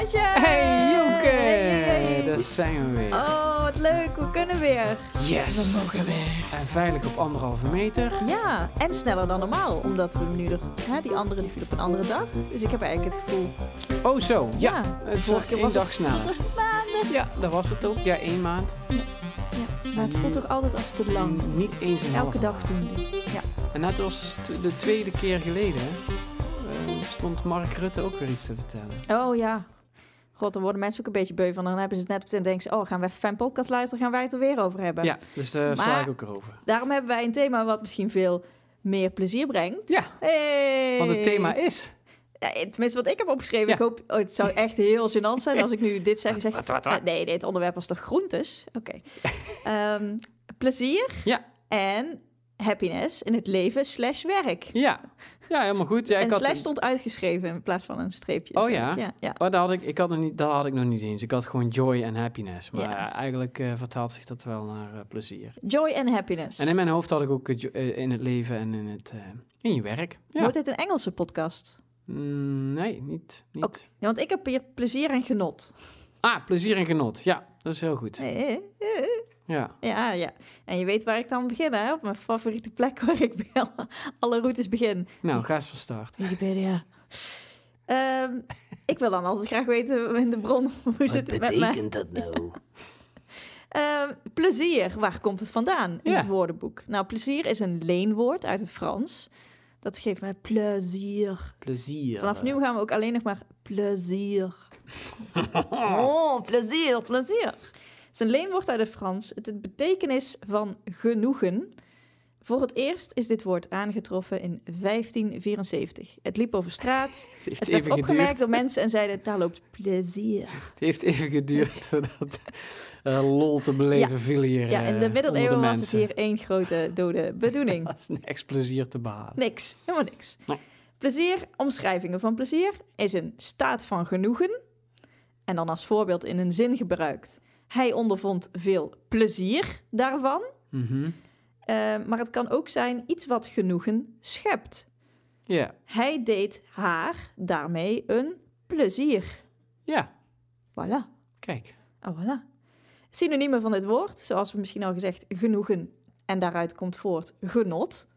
Masje! Hey Joke, Hey, hey. daar zijn we weer. Oh, wat leuk. We kunnen weer. Yes! We mogen weer. En veilig op anderhalve meter. Ja, en sneller dan normaal. Omdat we nu. Hè, die andere die viel op een andere dag. Dus ik heb eigenlijk het gevoel... Oh zo, ja. Ja, Het de is vorige keer was dag het sneller. maanden. Ja, dat was het ook. Ja, één maand. Ja, maar het voelt toch altijd als te lang. En Niet eens een Elke dag maand. doen we dit. Ja. En net als de tweede keer geleden eh, stond Mark Rutte ook weer iets te vertellen. Oh ja. God, dan worden mensen ook een beetje beu van. Dan hebben ze het net op en denken ze... Oh, gaan we even fijn podcast luisteren? Gaan wij het er weer over hebben? Ja, dus daar sla ik ook erover. Daarom hebben wij een thema wat misschien veel meer plezier brengt. Ja, Hey. Want het thema is... Ja, tenminste, wat ik heb opgeschreven. Ja. Ik hoop, oh, het zou echt heel gênant zijn als ik nu dit zeg. Zeg Wat, wat, wat? nee, nee, het onderwerp was toch groentes? Oké. Ehm, plezier Ja, en happiness in het leven slash werk. ja. Ja, helemaal goed. Ja, ik en had, slash stond uitgeschreven in plaats van een streepje. Oh ja? Ja, ja. Oh, dat had ik, ik had nog niet, dat had ik nog niet eens. Ik had gewoon joy en happiness. Maar Ja. eh, eigenlijk eh, vertaalt zich dat wel naar eh, plezier. Joy en happiness. En in mijn hoofd had ik ook in het leven en in, het, in je werk. Ja. Wordt dit een Engelse podcast? Mm, nee, niet. niet. Ja, want ik heb hier plezier en genot. Ah, plezier en genot. Ja, dat is heel goed. Ja. Ja, ja. En je weet waar ik dan begin, hè? Op mijn favoriete plek waar ik bij alle, routes begin. Nou, ga eens van start. Wikipedia. Ehm, ik wil dan altijd graag weten in de bron hoe zit het met mij. dat nou? Ehm, plezier, waar komt het vandaan in Ja. het woordenboek? Nou, plezier is een leenwoord uit het Frans. Dat geeft mij plezier. Plezier. Vanaf nu gaan we ook alleen nog maar plezier. Oh, plezier, plezier. Het is een leenwoord uit het Frans. Het het betekenis van genoegen. Voor het eerst is dit woord aangetroffen in 1574. Het liep over straat. Het heeft Het werd opgemerkt geduurd. door mensen en zeiden, daar loopt plezier. Het heeft even geduurd voordat eh, lol te beleven viel hier Ja, in eh, de onder middeleeuwen was het hier één grote dode bedoeling. Dat is niks plezier te behalen. Niks, helemaal niks. Nee. Plezier, omschrijvingen van plezier, is een staat van genoegen. En dan als voorbeeld in een zin gebruikt. Hij ondervond veel plezier daarvan. Mhm. Eh, maar het kan ook zijn iets wat genoegen schept. Ja, Hij deed haar daarmee een plezier. ja. Voilà. Kijk. Oh, voilà. Synoniemen van dit woord, zoals we misschien al gezegd, genoegen. En daaruit komt voort genot.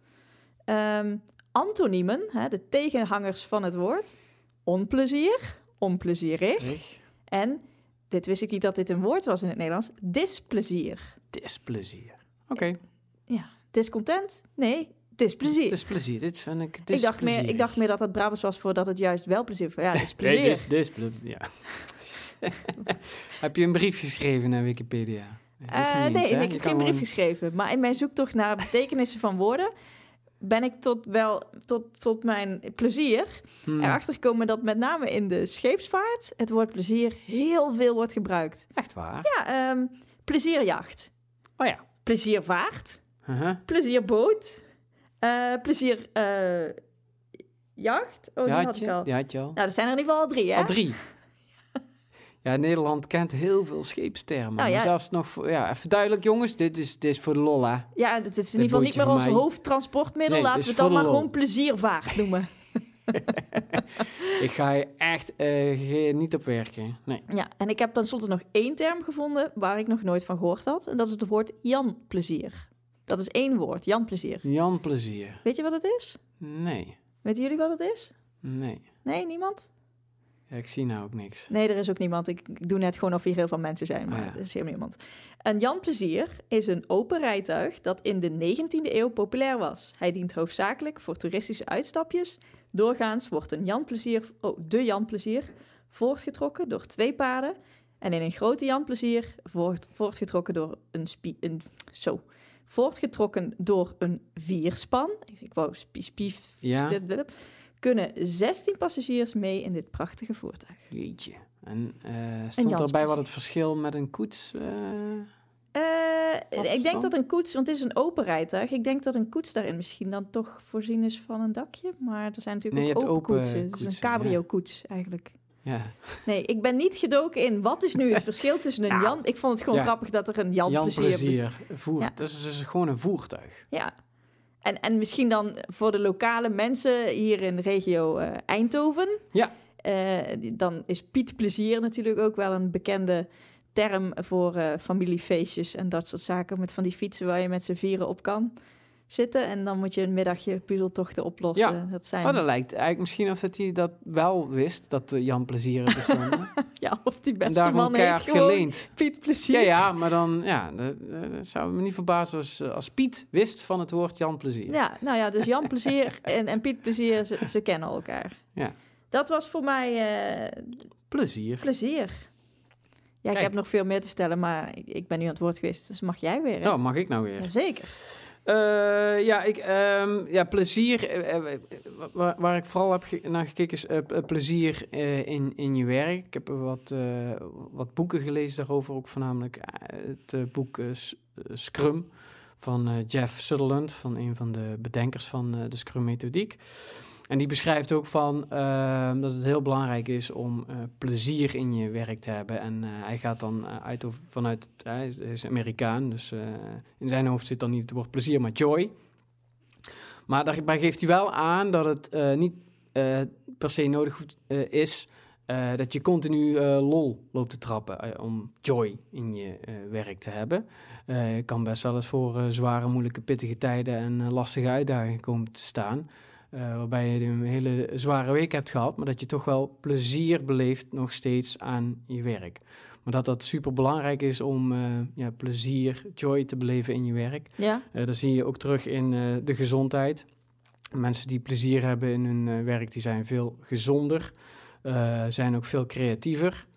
Ehm, antoniemen, hè, de tegenhangers van het woord. Onplezier, onplezierig. Rig. En, dit wist ik niet dat dit een woord was in het Nederlands, displezier. Displezier. Oké. Ja, discontent? Nee, displezier. Displezier. Dit vind ik ik, dacht meer, ik dacht meer dat het Brabants was voordat het juist wel plezier was. Ja, displezier. Nee, dis, disple- ja. Heb je een brief geschreven naar Wikipedia? Eh, nee, eens, ik heb geen brief gewoon- geschreven. Maar in mijn zoektocht naar betekenissen van woorden... ben ik tot, wel, tot, tot mijn plezier Hmm. erachter gekomen... dat met name in de scheepsvaart... het woord plezier heel veel wordt gebruikt. Echt waar? Ja, ehm, plezierjacht, Oh ja. pleziervaart, Uh-huh. plezierboot... eh plezier... eh, jacht? Oh, die had ik al. Die had je al? Nou, dat zijn er in ieder geval al drie, hè? Al drie. Ja, Nederland kent heel veel scheepstermen. Nou ja. Zelfs nog voor, ja, even duidelijk jongens, dit is, dit is voor de lol hè. Ja, het is in ieder geval niet meer ons mij. hoofdtransportmiddel. Nee, Laten dit we het dan maar gewoon pleziervaart noemen. Ik ga je echt eh, niet op werken. Nee. Ja, en ik heb tenslotte nog één term gevonden waar ik nog nooit van gehoord had. En dat is het woord Jan-plezier. Dat is één woord, Jan-plezier. Jan Plezier. Weet je wat het is? Nee. Weten jullie wat het is? Nee. Nee, niemand? Ja, ik zie nou ook niks. Nee, er is ook niemand. Ik, ik doe net gewoon of hier heel veel mensen zijn, maar Ah, ja. er is helemaal niemand. Een Jan-plezier is een open rijtuig dat in de 19e eeuw populair was. Hij dient hoofdzakelijk voor toeristische uitstapjes. Doorgaans wordt een Jan-plezier, oh, de Jan-plezier, voortgetrokken door twee paarden. En in een grote Jan-plezier voort, voortgetrokken door een, spie, een zo, voortgetrokken door een vierspan. Ik wou spie, spie, Ja. Kunnen 16 passagiers mee in dit prachtige voertuig. Jeetje. En eh, stond erbij wat Plezier. het verschil met een koets... eh, Eh, ik denk dan? dat een koets, want het is een open rijtuig. Ik denk dat een koets daarin misschien dan toch voorzien is van een dakje. Maar er zijn natuurlijk Nee, ook open, open koetsen. Het is koetsen, een cabrio-koets eigenlijk. ja. Nee, ik ben niet gedoken in wat is nu het verschil tussen een Jan... Ik vond het gewoon ja. grappig dat er een Jan, Jan plezier... Plezier. Voer. Ja. Dat is dus gewoon een voertuig. Ja. En, en misschien dan voor de lokale mensen hier in de regio eh, Eindhoven. Ja. Eh, dan is Piet Plezier natuurlijk ook wel een bekende term voor eh, familiefeestjes en dat soort zaken. Met van die fietsen waar je met z'n vieren op kan zitten. En dan moet je een middagje puzzeltochten oplossen. Ja. Dat zijn, Oh, dat lijkt eigenlijk misschien of dat hij dat wel wist, dat eh, Jan Plezier er bestond. ja, of die beste man gewoon geleend. Piet Plezier. Ja, ja, maar dan ja, dat, dat zou me niet verbazen als, eh, als Piet wist van het woord Jan Plezier. Ja, nou ja, dus Jan Plezier en, en Piet Plezier, ze, ze kennen elkaar. Ja. Dat was voor mij eh, Plezier. plezier. Ja, ik heb nog veel meer te vertellen, maar ik, ik ben nu aan het woord geweest, dus mag jij weer. hè? Nou, mag ik nou weer? Jazeker. Eh, ja, ik, ehm, ja, plezier. eh, eh, waar, ik vooral heb naar gekeken is plezier in, in je werk. Ik heb wat, wat boeken gelezen daarover, ook voornamelijk het boek Scrum van Jeff Sutherland, van een van de bedenkers van de Scrum-methodiek. En die beschrijft ook van ehm, dat het heel belangrijk is om eh, plezier in je werk te hebben. En eh, hij gaat dan eh, uit over, vanuit, hij is- Amerikaan, dus in zijn hoofd zit dan niet het woord plezier, maar joy. Maar daarbij geeft hij wel aan dat het niet per se nodig is dat je continu lol loopt te trappen om joy in je werk te hebben. Je kan best wel eens voor zware, moeilijke, pittige tijden en lastige uitdagingen komen te staan. Eh, waarbij je een hele zware week hebt gehad, maar dat je toch wel plezier beleeft nog steeds aan je werk. Maar dat dat super belangrijk is om eh, ja, plezier, joy te beleven in je werk. Ja, Eh dat zie je ook terug in de gezondheid. Mensen die plezier hebben in hun werk, die zijn veel gezonder, zijn ook veel creatiever.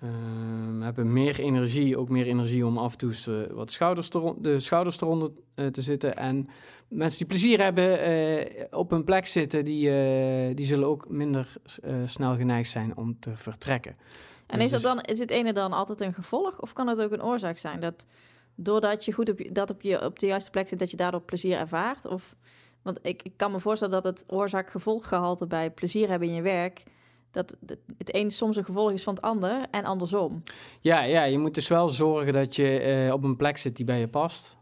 Ehm, hebben meer energie, ook meer energie om af en toe eh, wat schouders te de schouders eronder eh, te zitten. En mensen die plezier hebben, eh, op hun plek zitten, die, die zullen ook minder snel geneigd zijn om te vertrekken. en Dus is, dat dan, is het ene dan altijd een gevolg of kan dat ook een oorzaak zijn? Dat doordat je goed op, je- dat op, je, op de juiste plek zit, dat je daardoor plezier ervaart? Of, want ik, ik kan me voorstellen dat het oorzaak-gevolggehalte bij plezier hebben in je werk, dat het, een soms een gevolg is van het ander en andersom. Ja, ja, je moet dus wel zorgen dat je eh, op een plek zit die bij je past.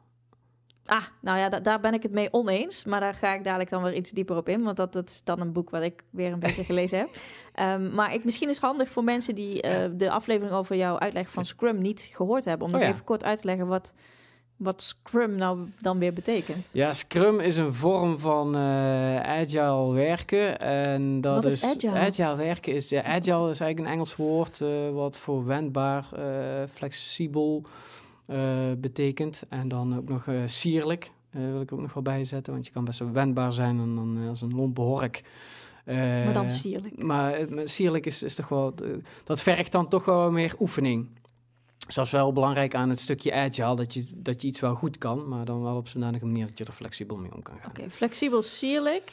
Ah, nou ja, da- daar ben ik het mee oneens. Maar daar ga ik dadelijk dan weer iets dieper op in. Want dat, dat is dan een boek wat ik weer een beetje gelezen heb. Ehm, maar ik, misschien is het handig voor mensen die eh, de aflevering over jouw uitleg van Scrum niet gehoord hebben. Om Oh nog ja. even kort uit te leggen wat, wat Scrum nou dan weer betekent. Ja, Scrum is een vorm van eh, agile werken. En dat Wat is agile? werken is, ja, agile is eigenlijk een Engels woord eh, wat voor wendbaar, eh, flexibel betekent. En dan ook nog sierlijk, wil ik ook nog wel bijzetten. Want je kan best wel wendbaar zijn en dan als een lompe hork. Maar dan sierlijk. Maar sierlijk is, is toch wel... Dat vergt dan toch wel meer oefening. Dus dat is wel belangrijk aan het stukje agile, dat je, dat je iets wel goed kan, maar dan wel op zo'n manier dat je er flexibel mee om kan gaan. Oké, flexibel sierlijk.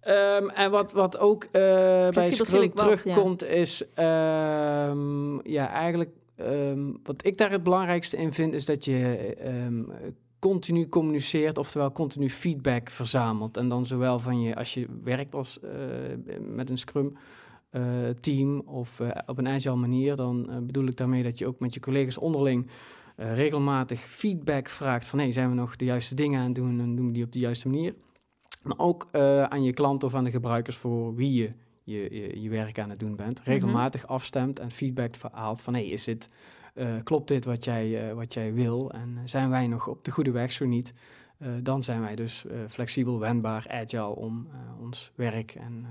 Ehm, en wat, wat ook eh, bij Scrum ja. terugkomt, is ehm, ja, eigenlijk ehm, wat ik daar het belangrijkste in vind, is dat je continu communiceert, oftewel continu feedback verzamelt. En dan zowel van je, als je werkt als, eh, met een Scrum eh, team of eh, op een agile manier, dan eh, bedoel ik daarmee dat je ook met je collega's onderling regelmatig feedback vraagt van hey, zijn we nog de juiste dingen aan het doen en doen we die op de juiste manier. Maar ook aan je klanten of aan de gebruikers voor wie je je, je, je werk aan het doen bent. Regelmatig afstemt en feedback verhaalt van hey, is dit, klopt dit wat jij, wat jij wil? En zijn wij nog op de goede weg? Zo niet, eh, dan zijn wij dus eh, flexibel, wendbaar, agile om eh, ons werk en,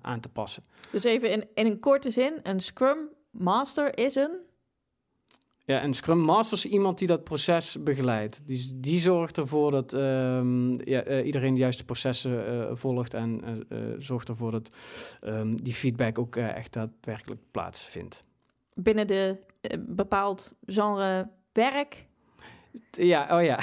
aan te passen. Dus even in, in een korte zin, een Scrum Master is een... Ja, en Scrum Master is iemand die dat proces begeleidt. Die, die zorgt ervoor dat ehm, ja, iedereen de juiste processen volgt en zorgt ervoor dat ehm, die feedback ook echt daadwerkelijk plaatsvindt. binnen de bepaald genre werk. Ja, oh ja.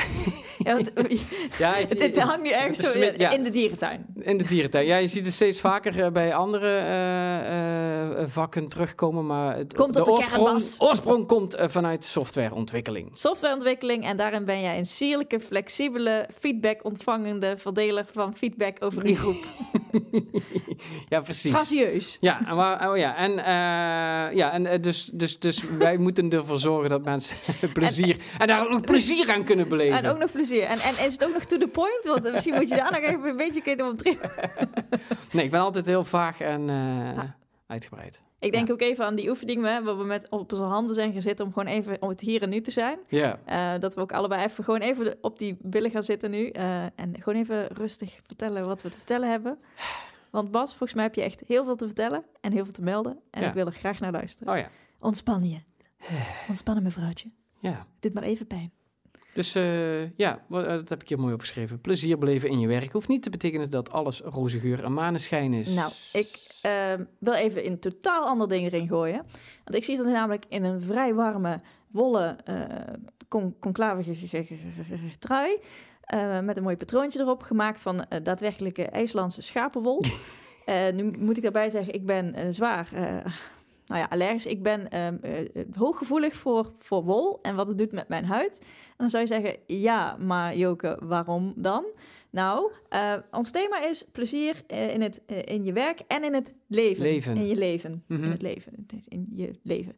Ja, want, ja het, het hangt nu ergens zo in, ja. in de dierentuin. In de dierentuin. Ja, je ziet het steeds vaker eh, bij andere eh, eh, vakken terugkomen, maar het, Komt tot de oorsprong, oorsprong komt vanuit softwareontwikkeling. Softwareontwikkeling en daarin ben jij een sierlijke, flexibele, feedback ontvangende verdeler van feedback over een groep. ja, precies. Gracieus. Ja, en, waar, oh ja, en, ja, en dus, dus, dus wij moeten ervoor zorgen dat mensen plezier... En, daar ook nog plezier aan kunnen beleven. En ook nog plezier. En, en is het ook nog to the point? Want eh, misschien moet je daar nog even een beetje kunnen op terug. Nee, ik ben altijd heel vaag en... eh, uitgebreid. Ik denk Ja. ook even aan die oefening waar we met op onze handen zijn gezeten om gewoon even om het hier en nu te zijn. Ja, Eh, dat we ook allebei even gewoon even op die billen gaan zitten nu. en gewoon even rustig vertellen wat we te vertellen hebben. Want Bas, volgens mij heb je echt heel veel te vertellen en heel veel te melden. En Ja. ik wil er graag naar luisteren. oh ja. Ontspan je. Ontspannen mevrouwtje. Ja. Doet maar even pijn. Dus eh, ja, eh, dat heb ik hier mooi opgeschreven. Plezier beleven in je werk hoeft niet te betekenen dat alles roze geur en maneschijn is. Nou, ik eh, wil even in totaal ander ding erin gooien. Want ik zie het namelijk in een vrij warme, wollen, eh con conclavige trui. met een mooi patroontje erop, gemaakt van daadwerkelijke IJslandse schapenwol. Nu moet ik daarbij zeggen, ik ben zwaar nou ja, allergisch. Ik ben ehm, eh, eh, hooggevoelig voor, voor wol en wat het doet met mijn huid. En dan zou je zeggen, ja, maar Joke, waarom dan? Nou, eh, ons thema is plezier in, het, in je werk en in het leven. Leven. In je leven. Mhm. In het leven. In je leven.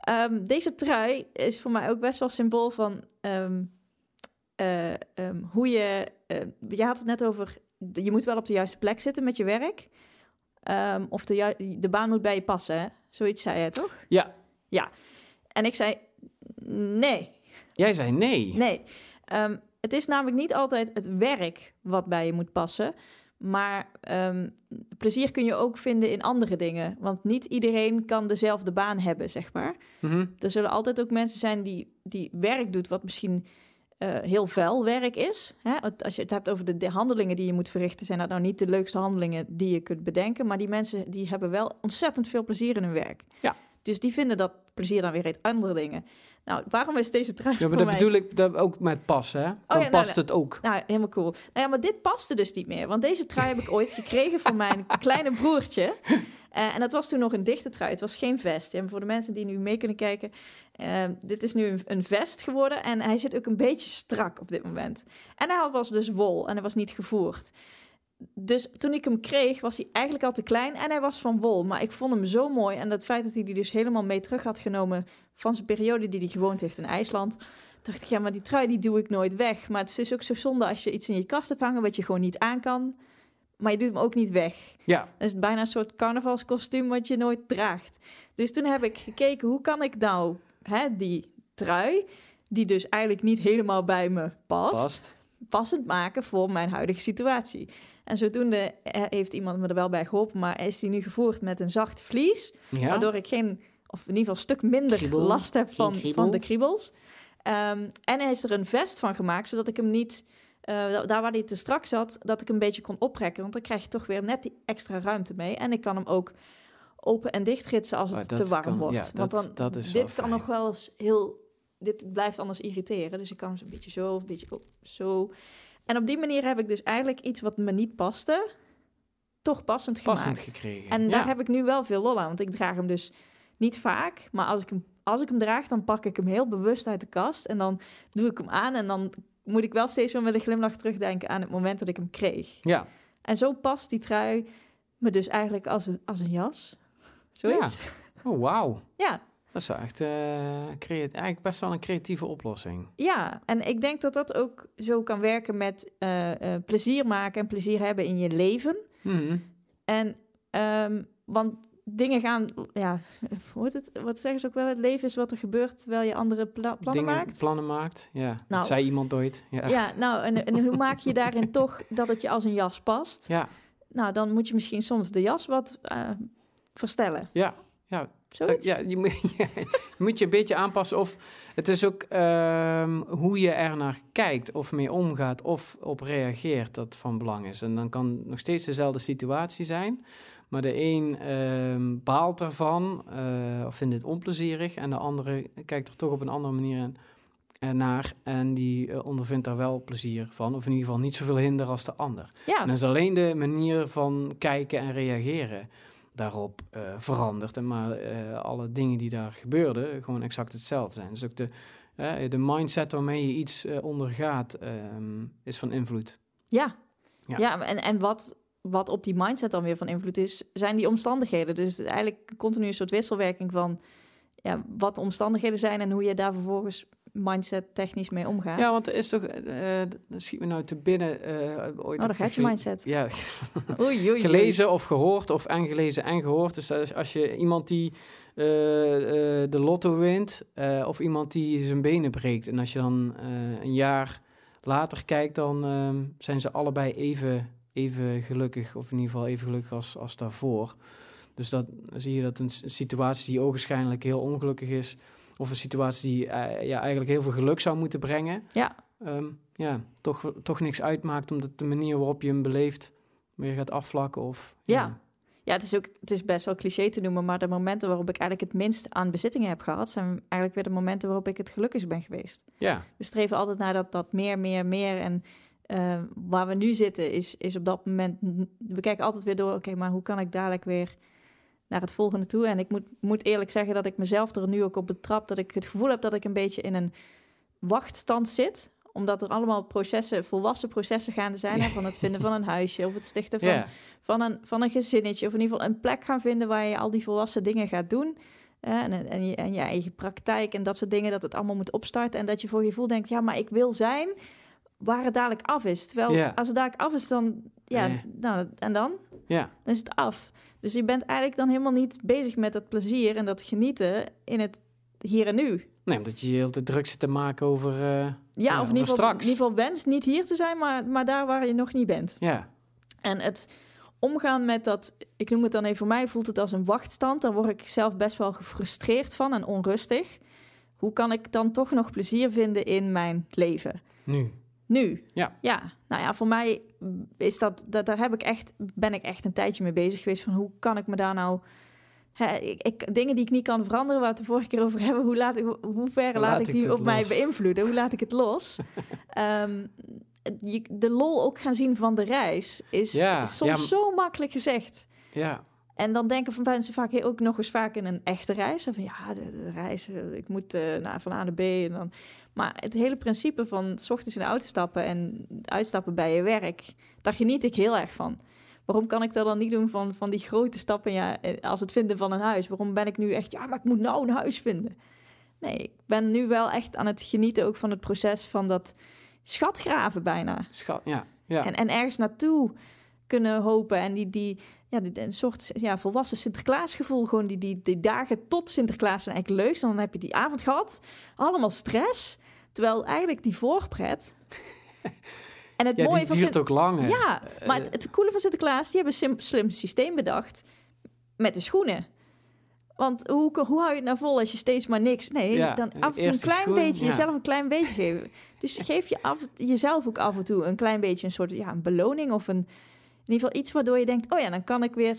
Ehm, deze trui is voor mij ook best wel symbool van ehm, eh, ehm, hoe je... je had het net over, je moet wel op de juiste plek zitten met je werk. Of de, de baan moet bij je passen? Zoiets zei je, toch? Ja, En ik zei, nee, jij zei nee. Nee, Ehm, het is namelijk niet altijd het werk wat bij je moet passen. Maar ehm, plezier kun je ook vinden in andere dingen. Want niet iedereen kan dezelfde baan hebben, zeg maar. Mhm. Er zullen altijd ook mensen zijn die, die werk doet wat misschien eh, heel vuil werk is. Hè? Als je het hebt over de, de handelingen die je moet verrichten... zijn dat nou niet de leukste handelingen die je kunt bedenken. Maar die mensen die hebben wel ontzettend veel plezier in hun werk. Ja. Dus die vinden dat plezier dan weer uit andere dingen. Nou, waarom is deze trui Ja, maar dat mij... bedoel ik dat ook met passen, hè? Dan ja, nou, past nou. het ook. Nou, helemaal cool. Nou ja, maar dit paste dus niet meer. Want deze trui heb ik ooit gekregen van mijn kleine broertje. Eh, en dat was toen nog een dichte trui. Het was geen vest. En voor de mensen die nu mee kunnen kijken. eh, dit is nu een, vest geworden. En hij zit ook een beetje strak op dit moment. En hij was dus wol. En hij was niet gevoerd. Dus toen ik hem kreeg, was hij eigenlijk al te klein. En hij was van wol. Maar ik vond hem zo mooi. En dat feit dat hij die dus helemaal mee terug had genomen... van zijn periode die hij gewoond heeft in IJsland dacht ik, ja, maar die trui die doe ik nooit weg. Maar het is ook zo zonde als je iets in je kast hebt hangen wat je gewoon niet aan kan. Maar je doet hem ook niet weg. Ja, Dan is het bijna een soort carnavalskostuum wat je nooit draagt. Dus toen heb ik gekeken, hoe kan ik nou hè, die trui, die dus eigenlijk niet helemaal bij me past, past. passend maken voor mijn huidige situatie. En zodoende eh, heeft iemand me er wel bij geholpen, maar is die nu gevoerd met een zacht vlies. Ja. Waardoor ik geen, of in ieder geval een stuk minder Kriebel. last heb van, van de kriebels. Ehm, en hij is er een vest van gemaakt, zodat ik hem niet, eh, da- daar waar hij te strak zat, dat ik een beetje kon oprekken. Want dan krijg je toch weer net die extra ruimte mee. En ik kan hem ook open en dicht ritsen als het Oh, te warm kan- wordt. ja, Want dat- dan, dat is dit kan fijn. nog wel eens heel... Dit blijft anders irriteren. Dus ik kan hem zo'n beetje zo of een beetje zo. En op die manier heb ik dus eigenlijk iets wat me niet paste, toch passend gemaakt. Passend gekregen. En ja. daar heb ik nu wel veel lol aan, want ik draag hem dus niet vaak. Maar als ik hem, als ik hem draag, dan pak ik hem heel bewust uit de kast. En dan doe ik hem aan en dan moet ik wel steeds weer met een glimlach terugdenken aan het moment dat ik hem kreeg. Ja, En zo past die trui me dus eigenlijk als een, als een jas. Zoiets. oh wauw. Ja. Dat is wel echt creat- eigenlijk best wel een creatieve oplossing. ja, en ik denk dat dat ook zo kan werken met eh, eh, plezier maken en plezier hebben in je leven. Mhm. En, ehm, want dingen gaan, ja, hoe heet het, wat zeggen ze ook wel? Het leven is wat er gebeurt terwijl je andere pla- plannen Dingen, maakt. plannen maakt. Ja, Nou. dat zei iemand ooit. Ja. Ja, nou, en, en hoe maak je daarin toch dat het je als een jas past? Ja, Nou, dan moet je misschien soms de jas wat eh, verstellen. ja, ja. Zoiets? Ja, je, moet, je moet je een beetje aanpassen. Of het is ook ehm, hoe je er naar kijkt, of mee omgaat, of op reageert, dat van belang is. En dan kan nog steeds dezelfde situatie zijn. Maar de een ehm, baalt ervan eh, of vindt het onplezierig. En de andere kijkt er toch op een andere manier eh, naar. En die eh, ondervindt daar wel plezier van. Of in ieder geval niet zoveel hinder als de ander. Ja, En dan is alleen de manier van kijken en reageren daarop eh, veranderd. En maar alle dingen die daar gebeurden gewoon exact hetzelfde zijn. Dus ook de, de mindset waarmee je iets ondergaat ehm, is van invloed. ja. Ja. ja. en, en wat, wat op die mindset dan weer van invloed is, zijn die omstandigheden. Dus het is eigenlijk continu een soort wisselwerking van ja, wat de omstandigheden zijn en hoe je daar vervolgens mindset technisch mee omgaan. Ja, want er is toch, dan schiet me nou te binnen. eh ooit oh, dan gaat je mindset. Ja, Oei, oei, oei. gelezen of gehoord of en gelezen en gehoord. Dus als, je iemand die eh, de lotto wint of iemand die zijn benen breekt. En als je dan een jaar later kijkt, dan ehm, zijn ze allebei even, even gelukkig. Of in ieder geval even gelukkig als, als daarvoor. Dus dat, dan zie je dat een situatie die ogenschijnlijk heel ongelukkig is... of een situatie die eh, ja, eigenlijk heel veel geluk zou moeten brengen... Ja. ehm, ja, toch, toch niks uitmaakt omdat de manier waarop je hem beleeft... weer gaat afvlakken of... Ja. Ja, het is ook het is best wel cliché te noemen, maar de momenten waarop ik eigenlijk het minst aan bezittingen heb gehad, zijn eigenlijk weer de momenten waarop ik het gelukkigst ben geweest. Ja, We streven altijd naar dat, dat meer, meer, meer. En eh, waar we nu zitten is, is op dat moment... We kijken altijd weer door, oké, maar hoe kan ik dadelijk weer naar het volgende toe? En ik moet, moet eerlijk zeggen dat ik mezelf er nu ook op betrap... dat ik het gevoel heb dat ik een beetje in een wachtstand zit omdat er allemaal processen, volwassen processen gaande zijn... hè, van het vinden van een huisje of het stichten van van een, van een gezinnetje. Of in ieder geval een plek gaan vinden waar je al die volwassen dingen gaat doen. Eh, en, en, je, en je eigen praktijk en dat soort dingen, dat het allemaal moet opstarten. En dat je voor je gevoel denkt, ja, maar ik wil zijn waar het dadelijk af is. Terwijl als het dadelijk af is, dan, ja, nou, en dan? ja. Dan is het af. Dus je bent eigenlijk dan helemaal niet bezig met dat plezier en dat genieten in het hier en nu. Nee, omdat je je heel te druk zit te maken over... eh, Ja, Ja, of in ieder, geval, in ieder geval wens niet hier te zijn, maar, maar daar waar je nog niet bent. ja, En het omgaan met dat, ik noem het dan even voor mij, voelt het als een wachtstand. Daar word ik zelf best wel gefrustreerd van en onrustig. Hoe kan ik dan toch nog plezier vinden in mijn leven? nu. Nu. Ja. Ja, nou ja, voor mij is dat, dat daar heb ik echt, ben ik echt een tijdje mee bezig geweest. Van hoe kan ik me daar nou. Hè, ik, ik- dingen die ik niet kan veranderen, waar we het de vorige keer over hebben, hoe, laat ik, hoe ver laat, Laat ik ik die op mij beïnvloeden? Hoe laat ik het los? Ehm, je, de lol ook gaan zien van de reis is, Ja, is soms ja, zo makkelijk gezegd. Ja, En dan denken van mensen vaak ook nog eens vaak in een echte reis. En van ja, de, de reis, eh, ik moet eh, naar, van A naar B. En dan... Maar het hele principe van s ochtends in de auto stappen en uitstappen bij je werk, daar geniet ik heel erg van. Waarom kan ik dat dan niet doen van, van die grote stappen ja, eh, als het vinden van een huis? Waarom ben ik nu echt, ja, maar ik moet nou een huis vinden? Nee, ik ben nu wel echt aan het genieten ook van het proces van dat schatgraven bijna. schat, ja, ja. En, en ergens naartoe kunnen hopen. En die, die, ja, die, een soort ja, volwassen Sinterklaasgevoel. Gewoon die, die, die dagen tot Sinterklaas zijn eigenlijk leuk. Dan heb je die avond gehad. Allemaal stress. Terwijl eigenlijk die voorpret... En het ja, mooie die van duurt ook lang. hè. Ja, maar Eh, het, het coole van Sinterklaas... die hebben een slim systeem bedacht met de schoenen. Want hoe, hoe hou je het nou vol als je steeds maar niks... Nee, Ja, dan af en toe een klein schoen, beetje, ja. jezelf een klein beetje geven. Dus geef je af, jezelf ook af en toe een klein beetje een soort ja, een beloning... of een, in ieder geval iets waardoor je denkt... oh ja, dan kan ik weer...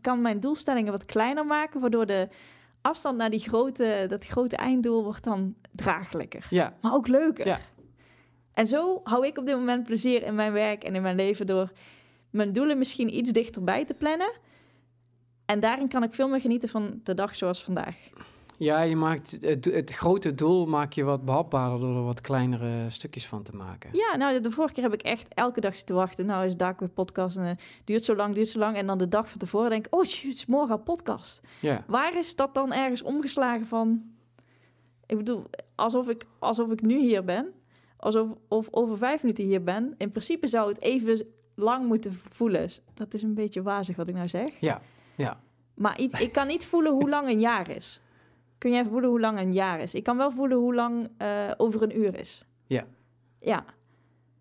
kan mijn doelstellingen wat kleiner maken... waardoor de afstand naar die grote, dat grote einddoel wordt dan draaglijker. Ja, Maar ook leuker. Ja. En zo hou ik op dit moment plezier in mijn werk en in mijn leven door mijn doelen misschien iets dichterbij te plannen. En daarin kan ik veel meer genieten van de dag zoals vandaag. Ja, je maakt het, het grote doel maak je wat behapbaarder door er wat kleinere stukjes van te maken. Ja, nou, de vorige keer heb ik echt elke dag zitten wachten. Nou is daar weer podcast en eh, duurt zo lang, duurt zo lang. En dan de dag van tevoren denk ik, oh, shit, het is morgen al podcast. Ja, Waar is dat dan ergens omgeslagen van? Ik bedoel, alsof ik, alsof ik nu hier ben, alsof of over vijf minuten hier ben. In principe zou het even lang moeten voelen. Dat is een beetje wazig wat ik nou zeg. ja, ja. Maar iets, ik kan niet voelen hoe lang een jaar is. Kun jij voelen hoe lang een jaar is? Ik kan wel voelen hoe lang eh, over een uur is. Ja. Ja,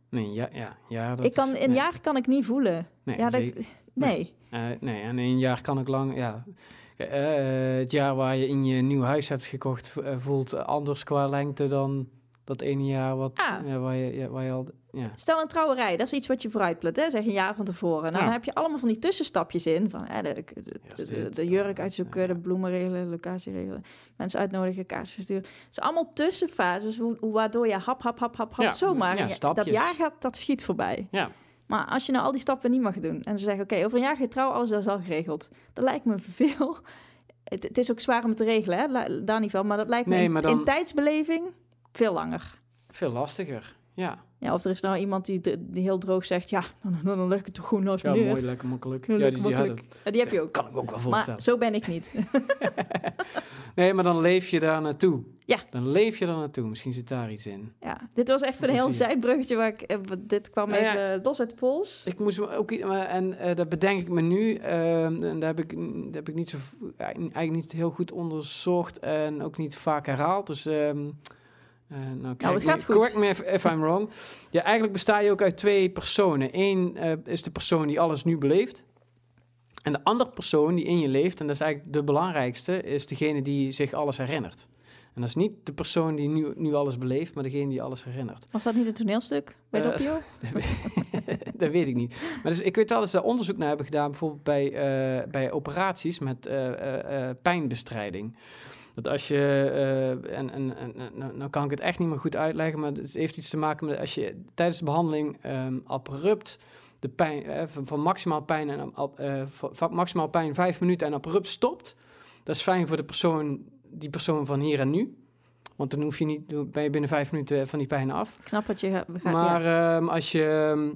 Nee, ja, ja, ja. Dat ik kan, is- een nee, jaar kan ik niet voelen. Nee, ja, dat, nee. Eh, nee, en een jaar kan ik lang, ja. Eh, het jaar waar je in je nieuw huis hebt gekocht vo- voelt anders qua lengte dan dat ene jaar wat, Ah. ja, waar, je, waar je al, ja. Stel een trouwerij, dat is iets wat je vooruitplant, hè? zeg een jaar van tevoren. En dan heb je allemaal van die tussenstapjes in. Van, hè, de, de, de, jurk uitzoeken, de bloemen regelen, locatie regelen, mensen uitnodigen, kaart versturen. Het zijn allemaal tussenfases waardoor je hap, hap, hap, hap, hap, zomaar. je- dat jaar gaat, dat schiet voorbij. Ja. Maar als je nou al die stappen niet mag doen en ze zeggen, oké, over een jaar ga je trouwen, alles is al geregeld. Dat lijkt me veel. Het, het is ook zwaar om het te regelen, hè? Daar niet van. Maar dat lijkt me Nee, in, maar dan- in tijdsbeleving veel langer. Veel lastiger, ja. Ja, of er is nou iemand die, die heel droog zegt, ja, dan, dan, ik het toch gewoon naast Ja, neer. mooi, lekker makkelijk. Ja, Ja, die, die makkelijk. Ja, die heb je ook. Kan ik ook wel Maar voorstellen. zo ben ik niet. Nee, maar dan leef je daar naartoe. Ja. Dan leef je daar naartoe. Misschien zit daar iets in. Ja, dit was echt een heel zijbruggetje waar ik... eh, dit kwam Nou ja. even los uit de pols. Ik moest me ook... maar- En eh, dat bedenk ik me nu. ehm, en daar heb ik, daar heb ik niet zo, eigenlijk niet heel goed onderzocht. En ook niet vaak herhaald. Dus... ehm eh, nou, correct het gaat me- goed. Correct me if, if I'm wrong. Ja, eigenlijk besta je ook uit twee personen. Eén eh, is de persoon die alles nu beleeft. En de andere persoon die in je leeft, en dat is eigenlijk de belangrijkste, is degene die zich alles herinnert. En dat is niet de persoon die nu, nu alles beleeft, maar degene die alles herinnert. Was dat niet een toneelstuk bij Doppio? dat weet ik niet. Maar dus, ik weet wel dat ze daar onderzoek naar hebben gedaan, bijvoorbeeld bij, bij operaties met pijnbestrijding. Dat als je, eh, en, en, en nou, nou kan ik het echt niet meer goed uitleggen, maar het heeft iets te maken met als je tijdens de behandeling ehm, abrupt de pijn, eh, van, van maximaal pijn en eh, van, maximaal pijn vijf minuten en abrupt stopt. Dat is fijn voor de persoon, die persoon van hier en nu. Want dan hoef je niet, ben je binnen vijf minuten van die pijn af. Ik snap wat je gaat... Maar ja. ehm, als je.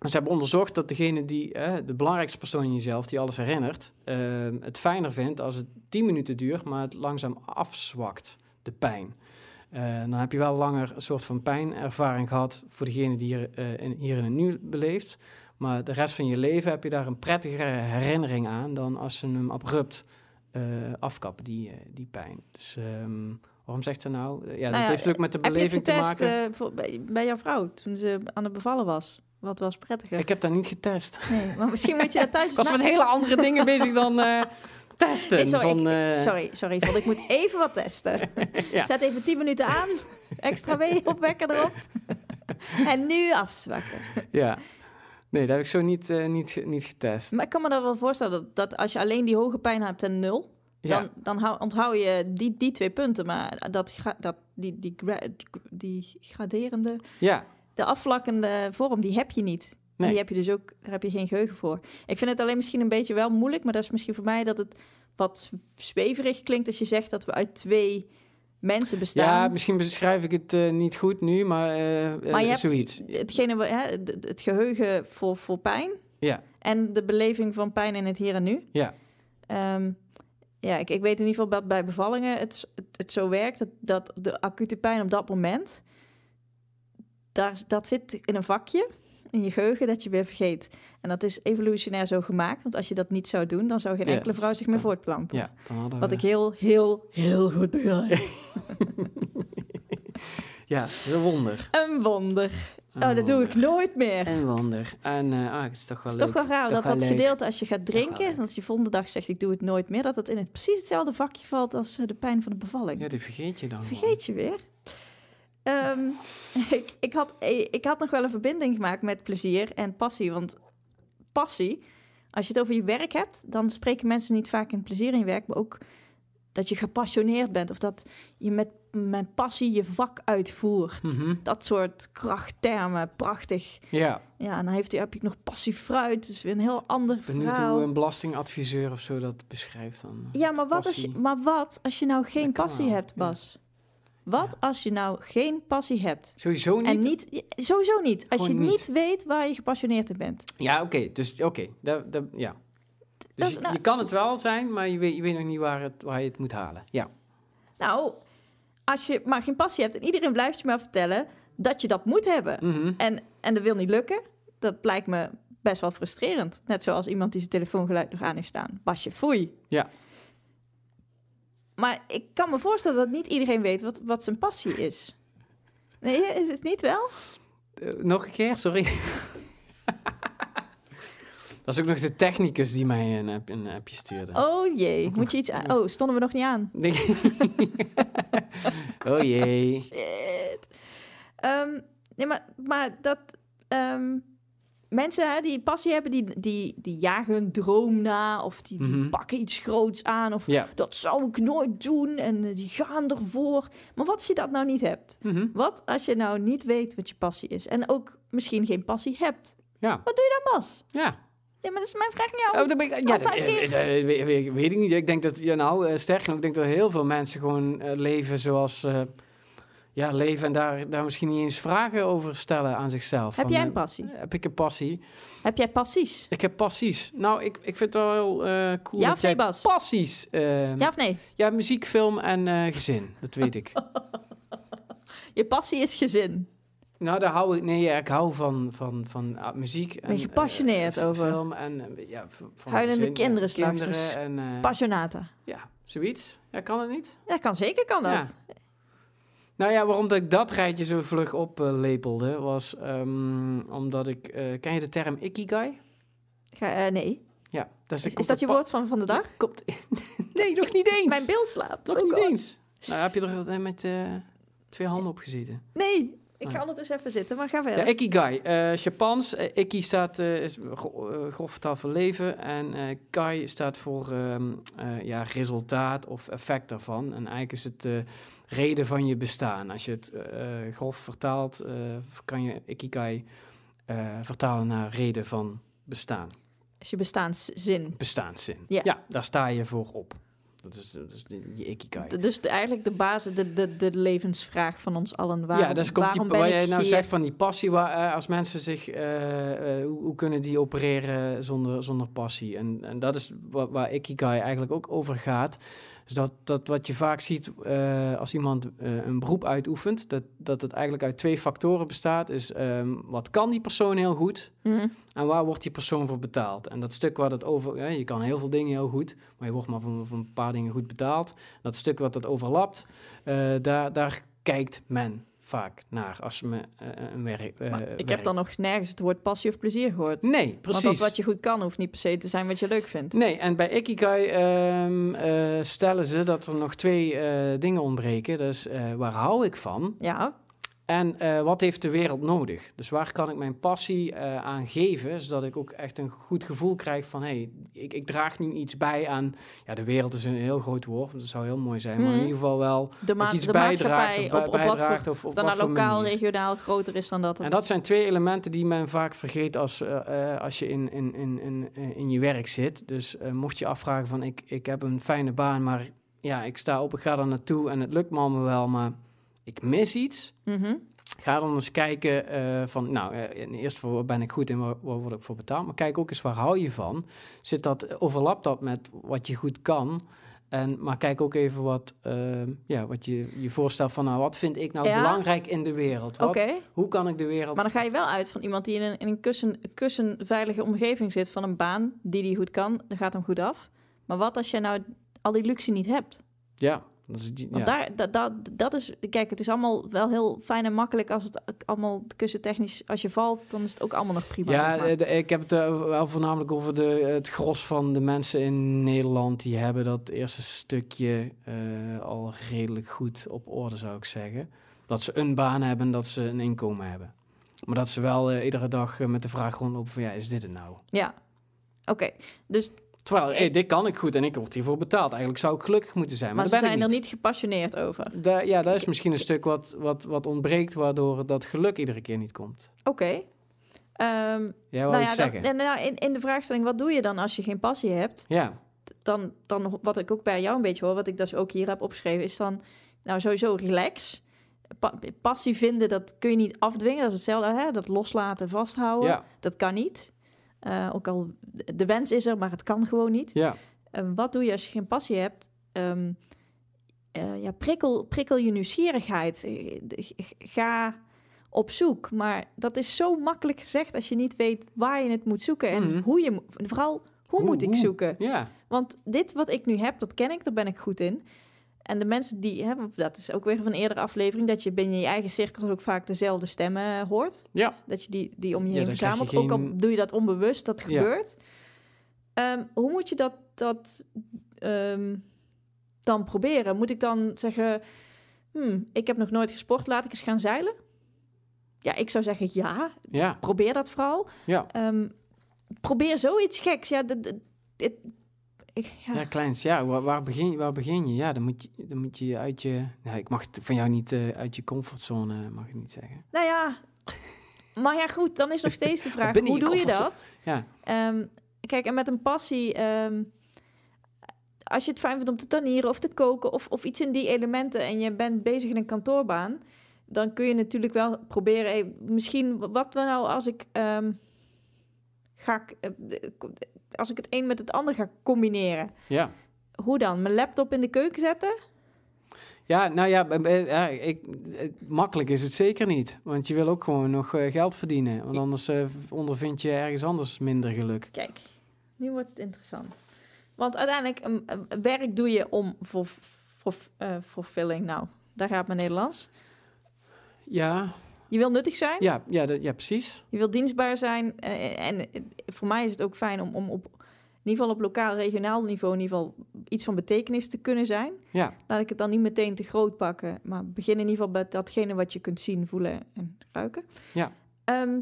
Ze hebben onderzocht dat degene die, eh, de belangrijkste persoon in jezelf, die alles herinnert, ehm, het fijner vindt als het 10 minuten duurt, maar het langzaam afzwakt, de pijn. Eh, dan heb je wel langer een soort van pijnervaring gehad voor degene die hier, eh, in, hier in het nu beleeft. Maar de rest van je leven heb je daar een prettigere herinnering aan dan als ze hem abrupt eh, afkappen, die, die pijn. Dus ehm, waarom zegt ze nou? Ja, Nou dat ja, heeft ook met de Heb je het beleving te maken. bij, bij jouw vrouw toen ze aan het bevallen was? Wat was prettiger? Ik heb dat niet getest. Nee, maar misschien moet je dat thuis Ik was met hele andere dingen bezig dan eh, testen. Nee, sorry, van, ik- eh, sorry, sorry, want ik moet even wat testen. Ja. Zet even 10 minuten aan, extra opwekker erop. en nu afzwakken. Ja. Nee, dat heb ik zo niet, eh, niet, niet getest. Maar ik kan me dan wel voorstellen dat, dat als je alleen die hoge pijn hebt en nul, Ja. dan, dan hou, onthoud je die, die twee punten. Maar dat, dat, die, die, die graderende, ja. De afvlakkende vorm, die heb je niet. Nee. die heb je dus ook, daar heb je geen geheugen voor. Ik vind het alleen misschien een beetje wel moeilijk, maar dat is misschien voor mij dat het wat zweverig klinkt als je zegt dat we uit twee mensen ja, bestaan. misschien beschrijf ik het eh, niet goed nu, maar, eh, Maar je hebt- zoiets. Hetgene, hè, het, het geheugen voor, voor pijn Ja, en de beleving van pijn in het hier en nu. ja. Ehm, ja, ik, ik weet in ieder geval dat bij bevallingen het, het, het zo werkt dat, dat de acute pijn op dat moment, daar, dat zit in een vakje in je geheugen dat je weer vergeet. En dat is evolutionair zo gemaakt, want als je dat niet zou doen, dan zou geen Ja, enkele vrouw zich meer voortplanten. ja Wat ik heel, heel, heel goed begrijp. Ja, een wonder. een wonder. Een Oh, dat doe ik nooit meer. Een wonder. En eh, ah, het is toch wel Het is toch wel raar dat dat leuk. gedeelte als je gaat drinken, dat je volgende dag zegt ik doe het nooit meer, dat het in het precies hetzelfde vakje valt als eh, de pijn van de bevalling. Ja, die vergeet je dan. Vergeet je weer. Ehm, ik, ik, had, ik had nog wel een verbinding gemaakt met plezier en passie. Want passie, als je het over je werk hebt, dan spreken mensen niet vaak in plezier in je werk, maar ook dat je gepassioneerd bent of dat je met, met passie je vak uitvoert. Mhm. Dat soort krachttermen, prachtig. Ja, Ja, en dan heeft, heb je nog passie fruit, is weer een heel ander benieuwd verhaal. hoe een belastingadviseur of zo dat beschrijft dan. Ja, maar wat, als je, maar wat als je nou geen passie hebt, ja. Wat als je nou geen passie hebt? Sowieso niet. En niet, sowieso niet. Als je niet. niet. weet waar je gepassioneerd in bent. Ja, oké. dus oké. ja. Dus Dat is je, nou- je kan het wel zijn, maar je weet, je weet nog niet waar, het, waar je het moet halen. Ja. Nou, als je maar geen passie hebt en iedereen blijft je maar vertellen dat je dat moet hebben. Mhm. En, en dat wil niet lukken, dat lijkt me best wel frustrerend. Net zoals iemand die zijn telefoongeluid nog aan heeft staan. Basje, foei. Ja. Maar ik kan me voorstellen dat niet iedereen weet wat, wat zijn passie is. Nee, is het niet wel? Eh, nog een keer, sorry. Dat is ook nog de technicus die mij een, app- een appje stuurde. Oh jee, moet je iets aan... Oh, stonden we nog niet aan? Nee. oh jee. Shit. Ehm, nee, maar, maar dat... ehm, mensen hè, die passie hebben, die, die, die jagen hun droom na... of die, die Mhm. pakken iets groots aan... of Ja. dat zou ik nooit doen en eh, die gaan ervoor. Maar wat als je dat nou niet hebt? Mhm. Wat als je nou niet weet wat je passie is... en ook misschien geen passie hebt? Ja. Wat doe je dan, Bas? Ja. Nee, maar dat is mijn vraag aan jou. Oh, ben ik, ja, eh, eh, weet, weet- weet ik niet. Ik denk dat, ja, nou, eh, sterker nog, ik denk dat heel veel mensen gewoon leven zoals, ja, leven en daar, daar misschien niet eens vragen over stellen aan zichzelf. Heb Van, jij een eh, passie? Heb ik een passie? Heb jij passies? Ik heb passies. Nou, ik, ik vind het wel heel eh, cool Ja dat of nee, jij Bas? passies... eh, Ja of nee? ja, muziek, film en eh, gezin. Dat weet ik. Je passie is gezin. nou, daar hou ik... Nee, ja, ik hou van, van, van ah, muziek. En, Ben je gepassioneerd over? Film en... ja, van Huilende gezin, kinderen straks, kinderen dus en... Passionata. ja, zoiets. Ja, kan het niet? Ja, kan zeker, kan dat. Ja. Nou ja, waarom dat ik dat rijtje zo vlug oplepelde, was ehm, omdat ik... eh, ken je de term ikigai? Ga, eh, nee. Ja. Dat Is, komt is dat je woord van, van de dag? Komt... nee, nog niet eens. Mijn beeld slaapt. Nog Oh niet God. eens. Nou, heb je er met eh, twee handen op gezeten. Nee, ik Oh. ga anders even zitten, maar ga Ja, verder. ikigai. eh Japans. Iki staat eh, is gro- grof vertaald voor leven. En kai staat voor ehm, eh, ja, resultaat of effect daarvan. En eigenlijk is het de reden van je bestaan. Als je het grof vertaalt, kan je ikigai vertalen naar reden van bestaan. Is je bestaanszin. Bestaanszin. Ja. daar sta je voor op. Dat is, dat is de- je ikigai. D- Dus de, eigenlijk de basis, de, de, de levensvraag van ons allen. Waarom, ja, dus komt die, waar jij nou hier? zegt van die passie, waar, eh, als mensen zich, eh, eh, hoe, hoe kunnen die opereren zonder, zonder passie? En, en dat is waar, waar Ikigai eigenlijk ook over gaat. Dus dat, dat wat je vaak ziet eh, als iemand eh, een beroep uitoefent, dat, dat het eigenlijk uit twee factoren bestaat. Is ehm, wat kan die persoon heel goed Mhm. en waar wordt die persoon voor betaald? En dat stuk waar het over, ja, je kan heel veel dingen heel goed, maar je wordt maar voor, voor een paar dingen goed betaald. Dat stuk wat dat overlapt, eh, daar, daar kijkt men vaak naar als me eh, een werk. eh, Maar ik heb dan nog nergens het woord passie of plezier gehoord. Nee, precies. Want wat je goed kan, hoeft niet per se te zijn wat je leuk vindt. Nee, en bij Ikigai eh, stellen ze dat er nog twee eh, dingen ontbreken. Dus eh, waar hou ik van? Ja, En eh, wat heeft de wereld nodig? Dus waar kan ik mijn passie eh, aan geven, zodat ik ook echt een goed gevoel krijg van, hé, hey, ik, ik draag nu iets bij aan, ja, de wereld is een heel groot woord, dat zou heel mooi zijn, maar in Mhm. ieder geval wel de, dat iets de bijdraagt of op, bij- op bijdraagt voor... of, Of dan wat lokaal, regionaal groter is dan dat. En dat zijn twee elementen die men vaak vergeet als, eh, als je in, in, in, in, in je werk zit. Dus mocht je afvragen van ik, ik heb een fijne baan, maar ja, ik sta op, ik ga er naartoe en het lukt me allemaal wel, maar ik mis iets. Mhm. Ga dan eens kijken eh, van, nou, eh, in eerst voor waar ben ik goed en waar, waar word ik voor betaald. Maar kijk ook eens waar hou je van. Zit dat, overlapt dat met wat je goed kan? En, maar kijk ook even wat, eh, ja, wat je je voorstelt van, nou, wat vind ik nou Ja. belangrijk in de wereld? Wat, Hoe kan ik de wereld... maar dan ga je wel uit van iemand die in een, in een kussen, kussenveilige omgeving zit van een baan die die goed kan, dan gaat hem goed af. Maar wat als je nou al die luxe niet hebt? Ja, dat is, Want daar, dat, dat, dat is, kijk, het is allemaal wel heel fijn en makkelijk als het allemaal kussentechnisch, als je valt, dan is het ook allemaal nog prima. Ja, zeg maar. de- ik heb het eh, wel voornamelijk over de, het gros van de mensen in Nederland. Die hebben dat eerste stukje eh, al redelijk goed op orde, zou ik zeggen. Dat ze een baan hebben en dat ze een inkomen hebben. Maar dat ze wel eh, iedere dag met de vraag rondlopen van ja, is dit het nou? ja. Oké, dus, Terwijl, hey, dit kan ik goed en ik word hiervoor betaald. Eigenlijk zou ik gelukkig moeten zijn, maar, maar ze zijn er niet. gepassioneerd over. Da- ja, dat is misschien een stuk wat, wat, wat ontbreekt, waardoor dat geluk iedere keer niet komt. Oké. Ehm, nou iets ja, zeggen? dat, nou, in, in de vraagstelling, wat doe je dan als je geen passie hebt? Ja, Dan, dan, wat ik ook bij jou een beetje hoor, wat ik dus ook hier heb opgeschreven, is dan, nou sowieso relax. Pa- passie vinden, dat kun je niet afdwingen. Dat is hetzelfde, hè? dat loslaten, vasthouden. ja, Dat kan niet. Eh, ook al de wens is er, maar het kan gewoon niet. ja. En wat doe je als je geen passie hebt? Ehm, eh, ja, prikkel, prikkel je nieuwsgierigheid. Eh, Ga op zoek. Maar dat is zo makkelijk gezegd als je niet weet waar je het moet zoeken. En Mhm. hoe je, vooral, hoe, Hoe- moet ik hoe? zoeken? ja. Want dit wat ik nu heb, dat ken ik, daar ben ik goed in. En de mensen die, hè, dat is ook weer van een eerdere aflevering, dat je binnen je eigen cirkel ook vaak dezelfde stemmen hoort. Ja. Dat je die, die om je Ja, heen je verzamelt. Ook al doe je dat onbewust, dat Ja. gebeurt. Ehm, hoe moet je dat, dat ehm, dan proberen? Moet ik dan zeggen, hmm, ik heb nog nooit gesport, laat ik eens gaan zeilen? Ja, ik zou zeggen ja, Ja, probeer dat vooral. ja. Ehm, probeer zoiets geks. Ja, ik, ja. Ja, kleins. Ja, waar, waar, begin, waar begin je? Ja, dan moet je, dan moet je uit je... Ja, ik mag het van jou niet eh, uit je comfortzone, mag ik niet zeggen. Nou ja, maar ja goed, dan is nog steeds de vraag, hoe je doe je dat? Ja, Ehm, kijk, en met een passie, ehm, als je het fijn vindt om te tuinieren of te koken of, of iets in die elementen en je bent bezig in een kantoorbaan, dan kun je natuurlijk wel proberen... hey, misschien wat we nou als ik... ehm, ga, ik, eh, als ik het een met het ander ga combineren. Ja. Hoe dan? Mijn laptop in de keuken zetten? Ja, nou ja, ik, eh, makkelijk is het zeker niet. Want je wil ook gewoon nog eh, geld verdienen. Want anders eh, ondervind je ergens anders minder geluk. Kijk, nu wordt het interessant. Want uiteindelijk, een, een werk doe je om voor, voor, fulfilling. Nou, daar gaat mijn Nederlands. Ja, Je wil nuttig zijn, ja, ja, dat- ja precies. je wil dienstbaar zijn. eh, en eh, voor mij is het ook fijn om, om op, in ieder geval op lokaal, regionaal niveau, in ieder geval iets van betekenis te kunnen zijn. Ja, Laat ik het dan niet meteen te groot pakken, maar begin in ieder geval bij datgene wat je kunt zien, voelen en ruiken. Ja. Ehm,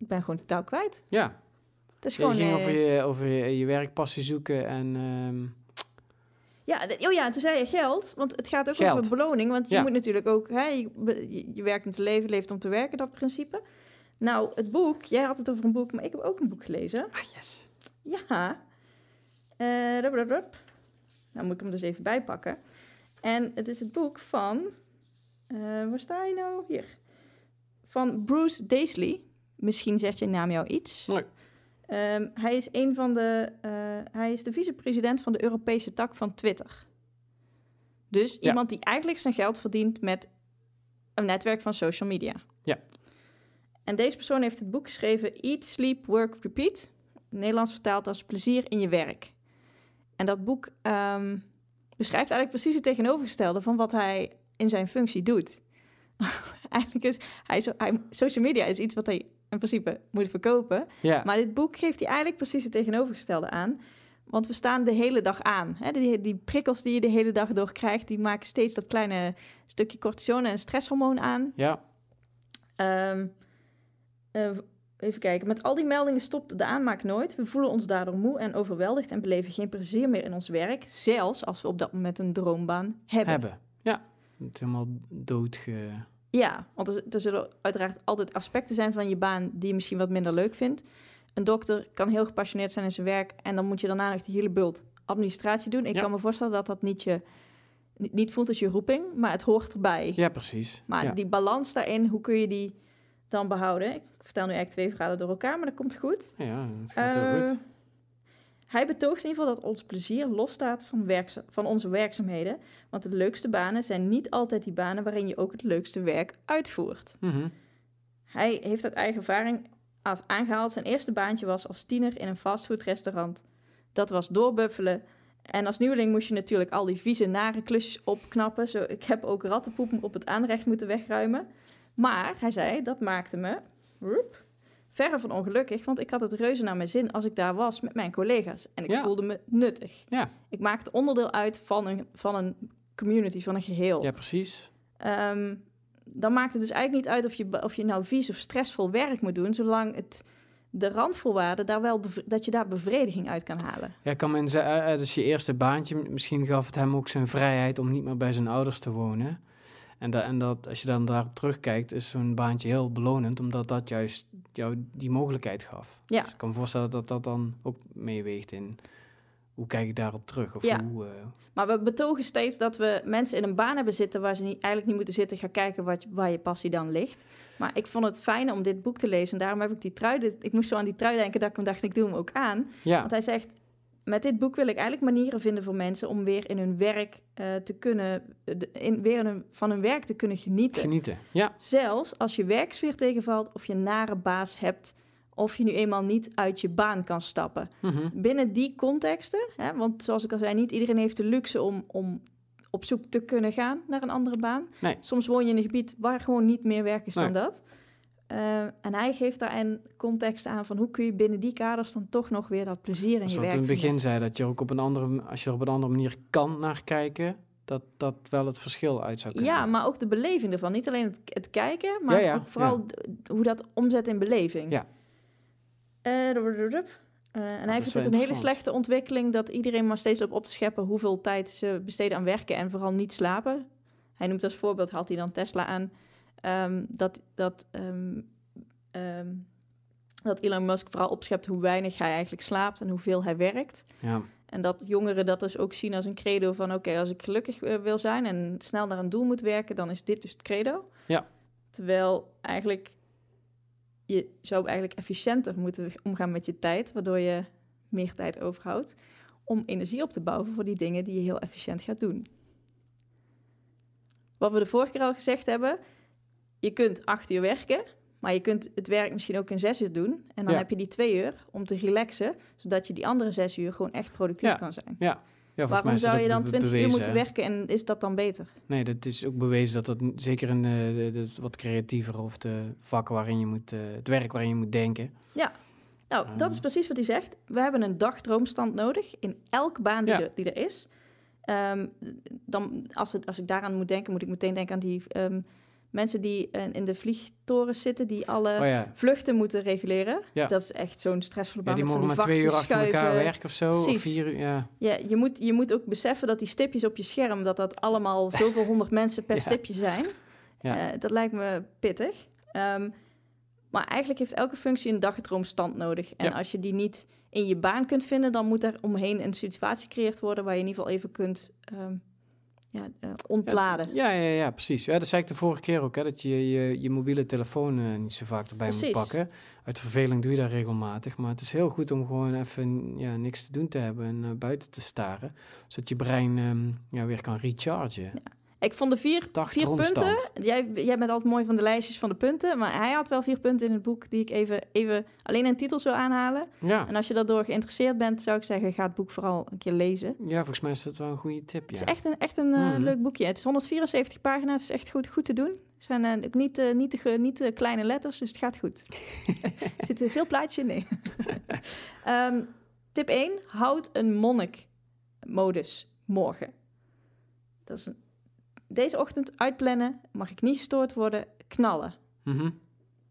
ik ben gewoon totaal kwijt. ja. Het is Je gewoon. ging eh, over, je, over je, je werkpassie zoeken en... ehm, Ja, oh ja, toen zei je geld, want het gaat ook Geld. over beloning. Want je Ja. moet natuurlijk ook, hè, je, werkt om te leven, leeft om te werken, dat principe. Nou, het boek, jij had het over een boek, maar ik heb ook een boek gelezen. ah, yes. Ja. Eh, rup, rup, rup. Nou moet ik hem dus even bijpakken. En het is het boek van, eh, waar sta je nou? Hier. Van Bruce Daisley. Misschien zegt je naam jou iets. Ehm, hij is een van de, eh, hij is de vicepresident van de Europese tak van Twitter. Dus Ja. iemand die eigenlijk zijn geld verdient met een netwerk van social media. Ja. En deze persoon heeft het boek geschreven Eat, Sleep, Work, Repeat. Nederlands vertaald als plezier in je werk. En dat boek ehm, beschrijft eigenlijk precies het tegenovergestelde van wat hij in zijn functie doet. eigenlijk is hij, social media is iets wat hij in principe moet verkopen. Ja, Maar dit boek geeft hij eigenlijk precies het tegenovergestelde aan. Want we staan de hele dag aan. Hè? Die, die prikkels die je de hele dag door krijgt, die maken steeds dat kleine stukje cortisone en stresshormoon aan. ja, Ehm, eh, even kijken. Met al die meldingen stopt de aanmaak nooit. We voelen ons daardoor moe en overweldigd en beleven geen plezier meer in ons werk. Zelfs als we op dat moment een droombaan hebben. hebben. Ja, het is helemaal doodge... Ja, want er, er zullen uiteraard altijd aspecten zijn van je baan die je misschien wat minder leuk vindt. Een dokter kan heel gepassioneerd zijn in zijn werk en dan moet je daarna nog de hele bult administratie doen. Ik Ja. kan me voorstellen dat dat niet, je, niet, voelt als je roeping, maar het hoort erbij. Ja, precies. Maar ja. die balans daarin, hoe kun je die dan behouden? Ik vertel nu eigenlijk twee verhalen door elkaar, maar dat komt goed. Ja, het gaat heel Eh, goed. Hij betoogt in ieder geval dat ons plezier losstaat van, werkza- van onze werkzaamheden. Want de leukste banen zijn niet altijd die banen waarin je ook het leukste werk uitvoert. Mhm. Hij heeft uit eigen ervaring aangehaald. Zijn eerste baantje was als tiener in een fastfoodrestaurant. Dat was doorbuffelen. En als nieuweling moest je natuurlijk al die vieze, nare klusjes opknappen. Zo, ik heb ook rattenpoep op het aanrecht moeten wegruimen. Maar, hij zei, dat maakte me roep, verre van ongelukkig. Want ik had het reuze naar mijn zin als ik daar was met mijn collega's. En ik Ja. voelde me nuttig. Ja. Ik maakte onderdeel uit van een, van een community, van een geheel. ja, precies. Ehm, dan maakt het dus eigenlijk niet uit of je, of je nou vies of stressvol werk moet doen, zolang het, de randvoorwaarden daar wel dat je daar bevrediging uit kan halen. Ja, kan me inze- eh, het is je eerste baantje. Misschien gaf het hem ook zijn vrijheid om niet meer bij zijn ouders te wonen. En, da en dat, als je dan daarop terugkijkt, is zo'n baantje heel belonend, omdat dat juist jou die mogelijkheid gaf. Ja. Dus ik kan me voorstellen dat dat dan ook meeweegt in hoe kijk ik daarop terug? Of Ja. hoe, eh, Maar we betogen steeds dat we mensen in een baan hebben zitten waar ze niet, eigenlijk niet moeten zitten, gaan kijken wat, waar je passie dan ligt. Maar ik vond het fijn om dit boek te lezen en daarom heb ik die trui, dit- ik moest zo aan die trui denken dat ik hem dacht, ik doe hem ook aan. ja, Want hij zegt, met dit boek wil ik eigenlijk manieren vinden voor mensen om weer in hun werk eh, te kunnen, de- in, weer in hun, van hun werk te kunnen genieten. genieten. Ja, Zelfs als je werksfeer tegenvalt of je een nare baas hebt of je nu eenmaal niet uit je baan kan stappen. mhm. Binnen die contexten, hè, want zoals ik al zei, niet iedereen heeft de luxe om, om op zoek te kunnen gaan naar een andere baan. Nee. Soms woon je in een gebied waar gewoon niet meer werk is dan dat. Eh, en hij geeft daar een context aan van hoe kun je binnen die kaders dan toch nog weer dat plezier in Zoals je we werk in het vinden. begin zei, dat je ook op een andere, als je er op een andere manier kan naar kijken, dat dat wel het verschil uit zou kunnen Ja, maar ook de beleving ervan. Niet alleen het, het kijken, maar Ja, ja, ook vooral hoe dat omzet in beleving. Ja. Eh, en hij is vindt het een hele slechte ontwikkeling dat iedereen maar steeds op op te scheppen hoeveel tijd ze besteden aan werken en vooral niet slapen. Hij noemt als voorbeeld, haalt hij dan Tesla aan, ehm, dat, dat, ehm, ehm, dat Elon Musk vooral opschept hoe weinig hij eigenlijk slaapt en hoeveel hij werkt. Ja, En dat jongeren dat dus ook zien als een credo van... oké, als ik gelukkig eh, wil zijn en snel naar een doel moet werken... dan is dit dus het credo. Ja. Terwijl eigenlijk... je zou eigenlijk efficiënter moeten omgaan met je tijd... waardoor je meer tijd overhoudt... om energie op te bouwen voor die dingen die je heel efficiënt gaat doen. Wat we de vorige keer al gezegd hebben... je kunt acht uur werken... Maar je kunt het werk misschien ook in zes uur doen. En dan Ja. heb je die twee uur om te relaxen. Zodat je die andere zes uur gewoon echt productief Ja. kan zijn. Ja, mij Waarom zou je dan 20 uur moeten hè? werken en is dat dan beter? Nee, dat is ook bewezen dat dat zeker de, de, de wat creatiever of de vakken waarin je moet, eh, het werk waarin je moet denken. Nou, dat is Ehm. precies wat hij zegt. We hebben een dagdroomstand nodig in elke baan die, Ja. er, die er is. Ehm, dan, als, het, als ik daaraan moet denken, moet ik meteen denken aan die ehm, mensen die in de vliegtorens zitten, die alle oh ja, vluchten moeten reguleren. Ja. Dat is echt zo'n stressvolle ja baan. die met van mogen maar twee uur achter elkaar werken of zo. Of Precies. vier uur, ja. Ja, je moet, je moet ook beseffen dat die stipjes op je scherm, dat dat allemaal zoveel honderd mensen per Ja. stipje zijn. Ja. Eh, dat lijkt me pittig. Ehm, maar eigenlijk heeft elke functie een dagdroomstand nodig. En Ja. als je die niet in je baan kunt vinden, dan moet er omheen een situatie gecreëerd worden waar je in ieder geval even kunt ehm, ja, eh, ontladen. Ja, ja, ja, precies. Ja, dat zei ik de vorige keer ook, hè, dat je je, je mobiele telefoon eh, niet zo vaak erbij Precies. moet pakken. Uit verveling doe je dat regelmatig, maar het is heel goed om gewoon even ja, niks te doen te hebben en naar buiten te staren, zodat je brein ehm, ja, weer kan rechargen. Ik vond de vier, vier punten. Jij, jij bent altijd mooi van de lijstjes van de punten. Maar hij had wel vier punten in het boek die ik even, even alleen in titels wil aanhalen. Ja. En als je daardoor geïnteresseerd bent, zou ik zeggen, ga het boek vooral een keer lezen. ja, volgens mij is dat wel een goede tip. Het is Ja. echt een, echt een eh, Mhm. leuk boekje. Het is 174 pagina's, het is echt goed, goed te doen. Het zijn eh, ook niet, eh, niet, niet kleine letters, dus het gaat goed. er zitten veel plaatjes in, nee. Ehm, tip 1, houd een monnik-modus morgen. Dat is een, deze ochtend uitplannen, mag ik niet gestoord worden, knallen. Mhm.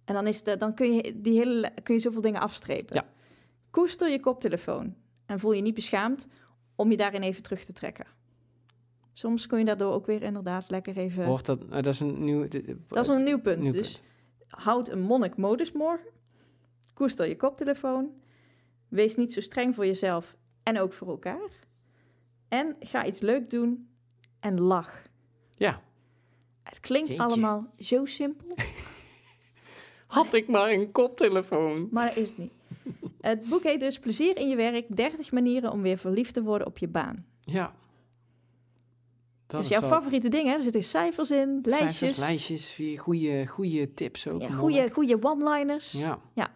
En dan, is de, dan kun, je die hele, kun je zoveel dingen afstrepen. Ja. Koester je koptelefoon en voel je niet beschaamd om je daarin even terug te trekken. Soms kun je daardoor ook weer inderdaad lekker even... Hoort dat, eh, dat is een nieuw... dat is een nieuw punt. nieuw dus punt. houd een monnik-modus morgen. Koester je koptelefoon. Wees niet zo streng voor jezelf en ook voor elkaar. En ga iets leuk doen en lach. Ja. Het klinkt Jeetje. allemaal zo simpel, Had ik maar een koptelefoon. maar dat is het niet. Het boek heet dus Plezier in je werk, 30 manieren om weer verliefd te worden op je baan. Ja. Dat is is jouw favoriete ding, hè? Er zitten cijfers in, lijstjes, Cijfers, lijstjes, goede, goede tips ook. ja, goede, goede one-liners. Ja. Ja.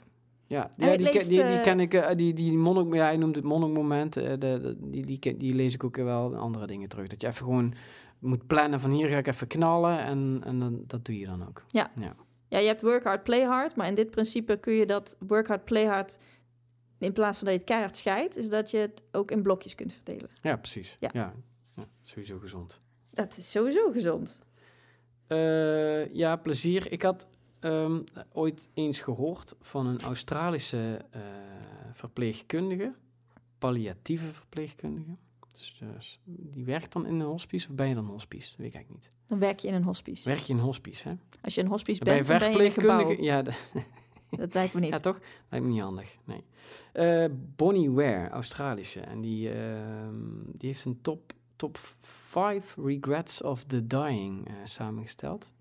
Ja, die, die, die ken ik, eh, die, die monnik, ja, hij noemt het monnikmoment, eh, die, die, ken- die lees ik ook wel andere dingen terug. Dat je even gewoon moet plannen van hier ga ik even knallen en, en dan, dat doe je dan ook. Ja, je hebt work hard, play hard, maar in dit principe kun je dat work hard, play hard, in plaats van dat je het keihard scheidt, is dat je het ook in blokjes kunt verdelen. Ja, precies. Ja. Ja. Ja, sowieso gezond. Dat is sowieso gezond. Eh, ja, plezier. Ik had ehm, ooit eens gehoord van een Australische eh, verpleegkundige, palliatieve verpleegkundige. Dus, dus die werkt dan in een hospice of ben je dan hospice? Dat weet ik eigenlijk niet. Dan werk je in een hospice. Werk je in een hospice, hè? Als je een hospice Dan ben je bent, dan ben je in een gebouw. Ja, Dat lijkt me niet. ja, toch? Lijkt me niet handig. Nee. Eh, Bonnie Ware, Australische. En die, ehm, die heeft een top, top 5 regrets of the dying eh, samengesteld.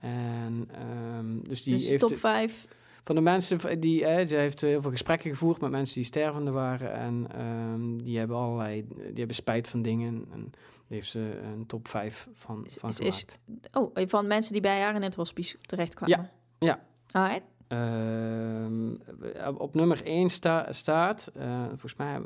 En um, dus die dus heeft top 5. Van de mensen die, eh, ze heeft heel veel gesprekken gevoerd met mensen die stervende waren en ehm, die hebben allerlei, die hebben spijt van dingen en heeft ze een top 5 van, Is- van is- is- gemaakt. Oh, van mensen die bij haar in het hospice terechtkwamen. Ja. Alright. Ehm, op nummer 1 sta, staat, eh, volgens mij het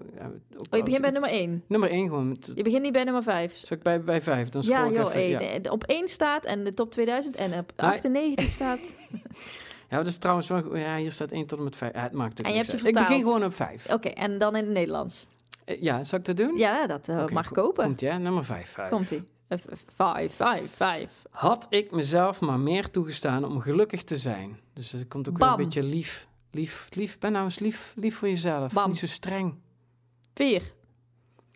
ook Oh, je begint bij nummer 1. nummer 1 gewoon. Met, Je begint niet bij nummer 5. zal ik bij, bij 5, dan Ja, joh, even. hey, ja. de- de- op 1 staat en de top 2000 en op Nou, 98 staat. ja, dat is trouwens wel, goed. ja, hier staat 1 tot en met 5. Ja, het maakt ook En je hebt ze uit. Ik begin vertaald. gewoon op 5. Oké, en dan in het Nederlands. ja, zal ik dat doen? Ja, dat eh, Oké, mag ko- kopen. Komt ja, nummer 5. Komt ie. Vijf, vijf, vijf. Had ik mezelf maar meer toegestaan om gelukkig te zijn. Dus dat komt ook weer Bam. een beetje lief. Lief, lief. Ben nou eens lief, lief voor jezelf. Bam. Niet zo streng. Vier.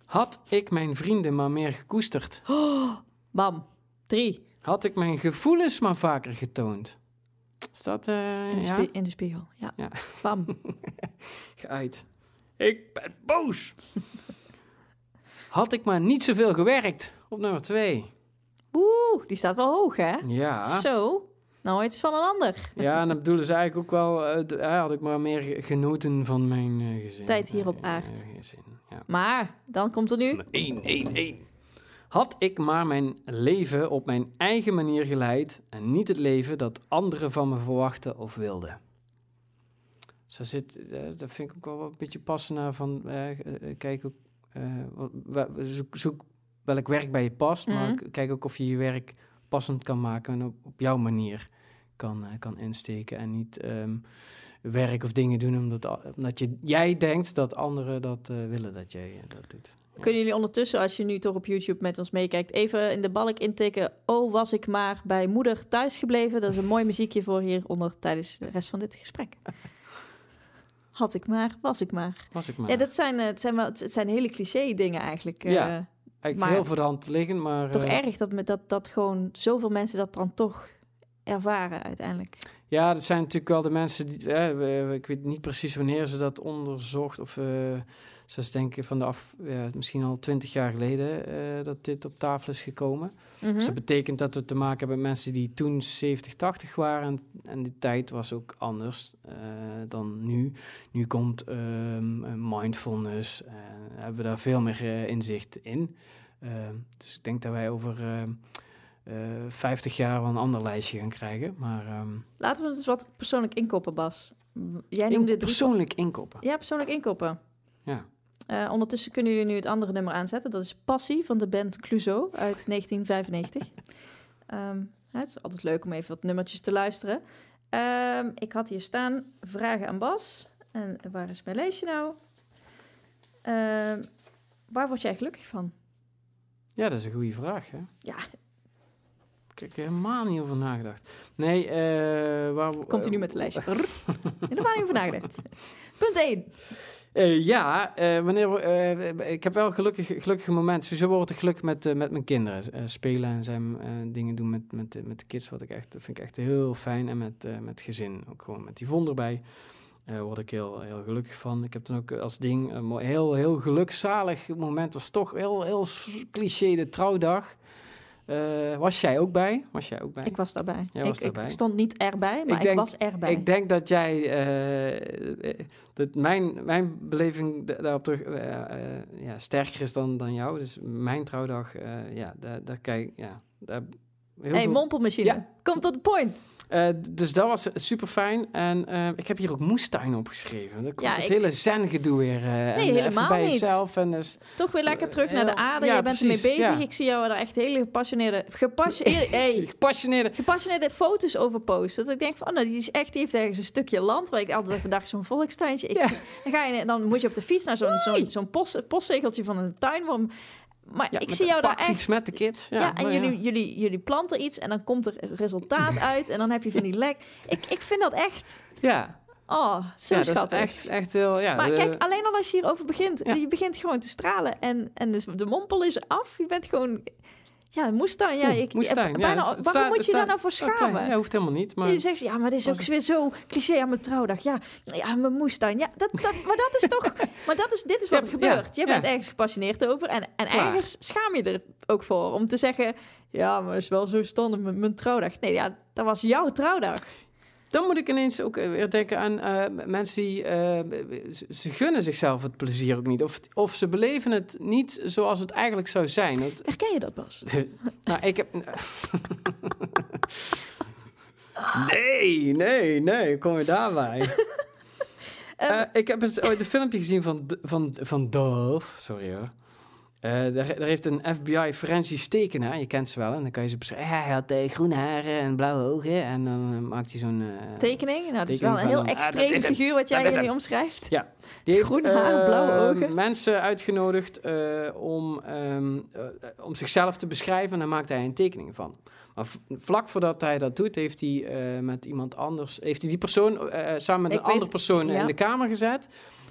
Had ik mijn vrienden maar meer gekoesterd. Bam. Drie. Had ik mijn gevoelens maar vaker getoond. Is dat eh In de, ja? spie- in de spiegel. Ja. Ja. Bam. geuit? Ik ben boos. Had ik maar niet zoveel gewerkt. Op nummer twee. Oeh, die staat wel hoog, hè? Ja. Zo. Nou, iets van een ander. Ja, en dat bedoelen ze eigenlijk ook wel... eh, eh, had ik maar meer genoten van mijn eh, gezin. Tijd hier op aard. gezin, ja. Maar, dan komt er nu... 1, 1, 1. Had ik maar mijn leven op mijn eigen manier geleid en niet het leven dat anderen van me verwachten of wilden. Dus daar zit, eh, dat vind ik ook wel een beetje passen naar van, eh, eh, kijk ook, eh, zoek, zoek welk werk bij je past, maar Mhm. kijk ook of je je werk passend kan maken en op, op jouw manier kan, eh, kan insteken en niet ehm, werk of dingen doen omdat, je, jij denkt dat anderen dat willen dat jij dat doet. Kunnen jullie ondertussen, als je nu toch op YouTube met ons meekijkt, even in de balk intikken... Oh, was ik maar bij moeder thuis gebleven. Dat is een mooi muziekje voor hieronder tijdens de rest van dit gesprek. Had ik maar, was ik maar. Was ik maar. Ja, dat zijn, eh, het, zijn wel, het zijn hele cliché dingen eigenlijk. Ja. Eigenlijk maar- heel voor de hand liggen, maar... toch eh, erg dat, dat, dat gewoon zoveel mensen dat dan toch ervaren uiteindelijk. Ja, dat zijn natuurlijk wel de mensen die... eh, ik weet niet precies wanneer ze dat onderzocht. Of eh ze denken van de af... Ja, misschien al twintig jaar geleden eh, dat dit op tafel is gekomen. Mhm. Dus dat betekent dat we te maken hebben met mensen die toen 70, 80 waren. En, en die tijd was ook anders eh, dan nu. Nu komt ehm, eh, mindfulness. en hebben we daar veel meer eh, inzicht in. Ehm, dus ik denk dat wij over ehm, eh 50 jaar wel een ander lijstje gaan krijgen. Maar ehm, Laten we het eens wat persoonlijk inkoppen, Bas. Jij in- noemde drie... persoonlijk inkopen. Ja, persoonlijk inkoppen. Ja. Eh, ondertussen kunnen jullie nu het andere nummer aanzetten. Dat is Passie van de band Clouseau uit 1995. Ehm, het is altijd leuk om even wat nummertjes te luisteren. Ehm, ik had hier staan vragen aan Bas. En waar is mijn lijstje nou? Ehm, waar word jij gelukkig van? ja, dat is een goede vraag. Hè? Ja. Ik heb er helemaal niet over nagedacht. Nee, eh waar... Komt hij nu met het lijstje? Helemaal niet over nagedacht. Punt 1. Eh, ja, eh, wanneer eh, ik heb wel gelukkig, gelukkige momenten. Sowieso word ik gelukkig met, met mijn kinderen. spelen en zijn dingen doen met, met, met de kids. Wat ik echt, vind ik echt heel fijn. En met, met gezin. Ook gewoon met Yvonne erbij. word ik heel, heel gelukkig van. Ik heb dan ook als ding een heel, heel gelukzalig moment. was toch heel, heel cliché de trouwdag. Eh, was jij ook bij? Was jij ook bij? Ik was daarbij. Jij was ik, daarbij. ik stond niet erbij, maar ik, denk- was erbij. Ik denk dat jij, eh, eh, dat mijn, mijn beleving da- daarop terug ja, sterker is dan, dan jou. Dus mijn trouwdag, ja, daar, daar kijk, ja, daar, heel hey, veel- mompelmachine. Ja. Kom tot de point. Eh, dus dat was super fijn. En eh, ik heb hier ook moestuin opgeschreven. Dan komt Ja, het ik- hele zen-gedoe weer. eh en helemaal even bij niet. jezelf. En dus, Het is toch weer lekker terug naar de aarde. ja, je bent precies, ermee bezig. ja. Ik zie jou daar echt hele gepassioneerde, gepassioneerde, hey, gepassioneerde. gepassioneerde foto's over posten. Dat ik denk van, oh, nou, die is echt, die heeft ergens een stukje land waar ik altijd even dacht, zo'n volkstuintje. Ik zie- dan, ga je, dan moet je op de fiets naar zo'n zo'n zo'n post, postzegeltje van een tuinworm. Maar Ja, ik zie jou daar echt... met de kids. Ja, Ja, en jullie, jullie, jullie planten iets en dan komt er resultaat uit en dan heb je van die lek. Ik, ik vind dat echt, Ja, oh, zo ja dat is schattig. echt, echt heel... Ja, Maar de- kijk, alleen al als je hierover begint, je begint gewoon te stralen en, en dus de mompel is af. Je bent gewoon, ja, moestuin. Ja, ik, moestuin, ja, bijna, waarom staat- moet je daar nou voor Oh, schamen? Ja, hoeft helemaal niet. Maar Je zegt, ja, maar dit is ook weer zo cliché aan mijn trouwdag. Ja, ja mijn moestuin. Ja, dat, dat, maar dat is toch... Maar dat is, dit is wat er gebeurt. Je bent ergens gepassioneerd over. En, en Klaar. ergens schaam je er ook voor. Om te zeggen, ja, maar het is wel zo standaard met mijn trouwdag. Nee, ja, dat was jouw trouwdag. Dan moet ik ineens ook eh, weer denken aan eh, mensen die... eh, ze- gunnen zichzelf het plezier ook niet. Of, of ze beleven het niet zoals het eigenlijk zou zijn. Dat, Herken je dat, Bas? nou, ik heb... nee, nee, nee. Kom je daarbij? Eh, ik heb eens ooit een filmpje gezien van, van, van Dove. Sorry hoor. Eh, daar, daar heeft een FBI forensisch tekenaar, je kent ze wel, en dan kan je ze beschrijven. Hij had eh, groene haren en blauwe ogen en dan eh, maakt hij zo'n... Tekening? Nou, dat is wel een heel ah, extreem figuur wat jij hier omschrijft. Ja, die heeft Groene haren, blauwe ogen. mensen uitgenodigd om, ehm, eh, om zichzelf te beschrijven en daar maakt hij een tekening van. Maar vlak voordat hij dat doet, heeft hij met iemand anders, heeft hij die persoon samen met Ik een weet- andere persoon ja. in de kamer gezet.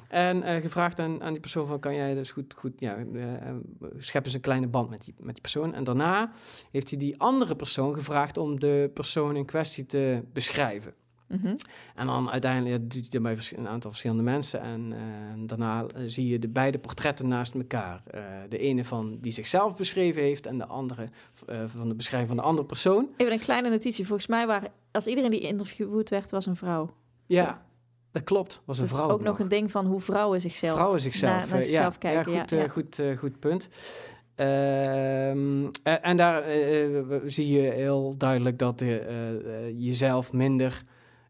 En eh, gevraagd aan, aan die persoon van, kan jij dus goed, goed ja, eh, schep eens een kleine band met die, met die persoon. En daarna heeft hij die andere persoon gevraagd om de persoon in kwestie te beschrijven. Mhm. En dan uiteindelijk doet hij dat bij een aantal verschillende mensen. En daarna zie je de beide portretten naast elkaar. De ene van die zichzelf beschreven heeft en de andere van de beschrijving van de andere persoon. Even een kleine notitie. Volgens mij waren, als iedereen die geïnterviewd werd, was een vrouw. Ja, dat klopt. Was een dat vrouw is ook nog een ding van hoe vrouwen zichzelf... Vrouwen zichzelf. naar- naar eh, zichzelf ja, kijken, Ja, ja, goed, eh, ja. goed, eh, goed punt. Ehm, en, en daar eh, eh, zie je heel duidelijk dat je eh, eh, jezelf minder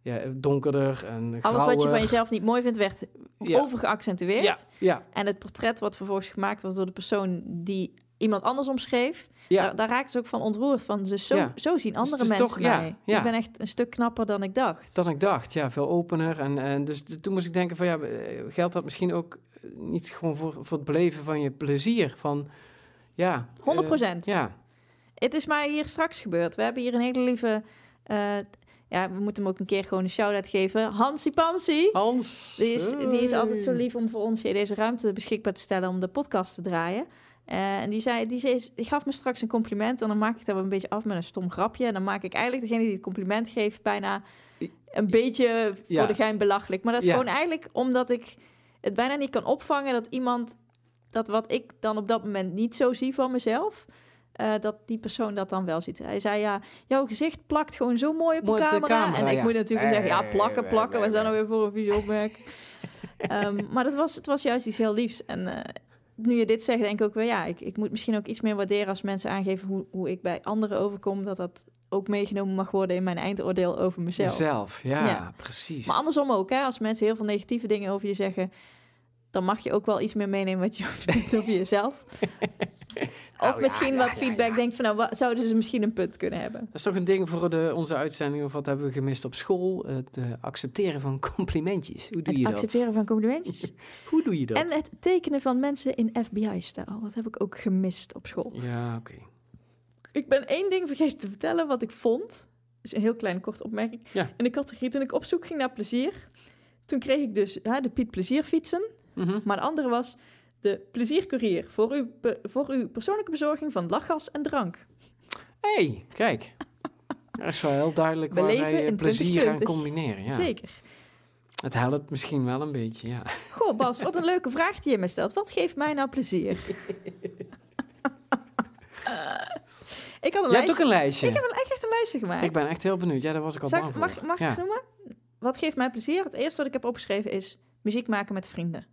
ja, donkerder en Alles wat je van grauwer- jezelf niet mooi vindt, werd Ja. overgeaccentueerd. Ja, ja, En het portret wat vervolgens gemaakt was door de persoon die iemand anders omschreef, ja. daar, daar raakte ze ook van ontroerd. Van, dus zo, Ja. zo zien Dus andere mensen toch- mij. ja. Ik ben echt een stuk knapper dan ik dacht. dan ik dacht. Ja, veel opener. En, en dus toen moest ik denken van ja, eh, geldt dat misschien ook eh, niet gewoon voor, voor het beleven van je plezier? Van ja. 100 eh, procent. ja, Het is mij hier straks gebeurd. We hebben hier een hele lieve... ja, we moeten hem ook een keer gewoon een shout-out geven. Hansie Pansie. Hans. Die is, die is altijd zo lief om voor ons hier deze ruimte beschikbaar te stellen om de podcast te draaien. Eh, en die, zei, die, zei, die gaf me straks een compliment en dan maak ik dat wel een beetje af met een stom grapje. En dan maak ik eigenlijk degene die het compliment geeft bijna een beetje voor de gein belachelijk. Maar dat is Ja. gewoon eigenlijk omdat ik het bijna niet kan opvangen dat iemand, dat wat ik dan op dat moment niet zo zie van mezelf, eh, dat die persoon dat dan wel ziet. Hij zei ja, jouw gezicht plakt gewoon zo mooi op Mooi de op de camera. En ik moet natuurlijk zeggen, ja, plakken, plakken. eh, Wat is dat eh, nou weer voor een vieze opmerking? Ehm, maar dat was, het was juist iets heel liefs. En eh, nu je dit zegt, denk ik ook wel, ja, ik, ik moet misschien ook iets meer waarderen als mensen aangeven hoe, hoe ik bij anderen overkom, dat dat ook meegenomen mag worden in mijn eindoordeel over mezelf. Zelf, ja, Ja. precies. Maar andersom ook, hè, als mensen heel veel negatieve dingen over je zeggen, dan mag je ook wel iets meer meenemen wat je over jezelf. Of Nou ja, misschien ja, wat ja, feedback ja. denkt van, nou, zouden ze misschien een punt kunnen hebben? Dat is toch een ding voor de, onze uitzending, of wat hebben we gemist op school? Het eh, accepteren van complimentjes. Hoe doe Het je dat? accepteren van complimentjes. Hoe doe je dat? En het tekenen van mensen in FBI-stijl. Dat heb ik ook gemist op school. Ja, oké. Ik ben één ding vergeten te vertellen wat ik vond. Dat is een heel kleine korte opmerking. Ja. In de categorie, toen ik op zoek ging naar plezier... toen kreeg ik dus hè, de Piet Plezierfietsen. Mhm. Maar de andere was de Pleziercourier... Voor uw, voor uw persoonlijke bezorging van lachgas en drank. hey, kijk. Dat is wel heel duidelijk waar Beleven zij eh, plezier aan 2020. combineren. Ja. Zeker. Het helpt misschien wel een beetje, ja. Goh, Bas, wat een leuke vraag die je me stelt. Wat geeft mij nou plezier? ik had een Je hebt lijstje... ook een lijstje. Ik heb een, echt een lijstje gemaakt. Ik ben echt heel benieuwd. Ja, daar was ik al Zal bang ik- voor. mag mag ik het noemen? Wat geeft mij plezier? Het eerste wat ik heb opgeschreven is muziek maken met vrienden.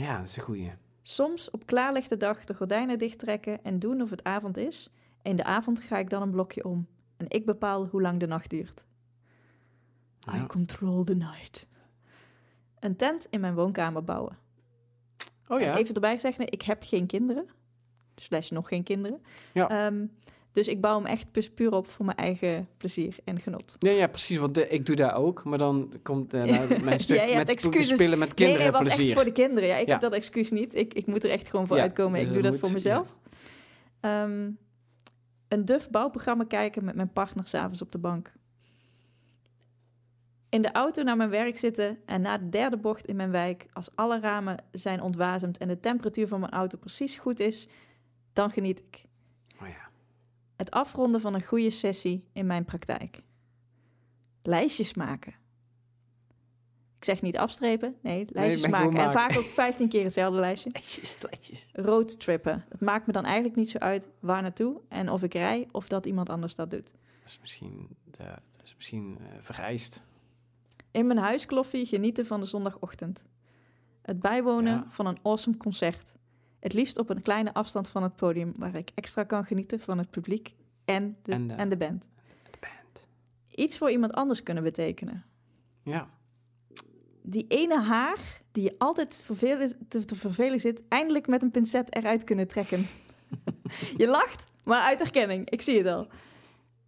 Ja, dat is een goeie. Soms op klaarlichte dag de gordijnen dichttrekken en doen of het avond is. In de avond ga ik dan een blokje om. En ik bepaal hoe lang de nacht duurt. I Ja. control the night. Een tent in mijn woonkamer bouwen. Oh ja. En even erbij zeggen, ik heb geen kinderen. Slash nog geen kinderen. Ja. Ehm, dus ik bouw hem echt pu- puur op voor mijn eigen plezier en genot. Ja, ja, precies. Want de- ik doe dat ook. Maar dan komt eh, nou, mijn stuk met spelen met Nee, kinderen nee, was plezier. echt voor de kinderen. Ja, ik Ja. heb dat excuus niet. Ik, ik moet er echt gewoon voor Ja, uitkomen. dus ik doe dat voor mezelf. Ehm, een duf bouwprogramma kijken met mijn partner s'avonds op de bank. In de auto naar mijn werk zitten en na de derde bocht in mijn wijk, als alle ramen zijn ontwazemd en de temperatuur van mijn auto precies goed is, dan geniet ik. Het afronden van een goede sessie in mijn praktijk. Lijstjes maken. Ik zeg niet afstrepen, nee, lijstjes maken. En vaak ook 15 keer hetzelfde lijstje. Lijstjes, lijstjes. Roadtrippen. Het maakt me dan eigenlijk niet zo uit waar naartoe en of ik rij of dat iemand anders dat doet. Dat is misschien, de, dat is misschien eh, vereist. In mijn huiskloffie genieten van de zondagochtend. Het bijwonen Ja. van een awesome concert. Het liefst op een kleine afstand van het podium, waar ik extra kan genieten van het publiek en de, En de- en de band. De band. Iets voor iemand anders kunnen betekenen. Ja. Die ene haar die je altijd vervelen, te, te vervelen zit, eindelijk met een pincet eruit kunnen trekken. je lacht, maar uit erkenning. Ik zie het al.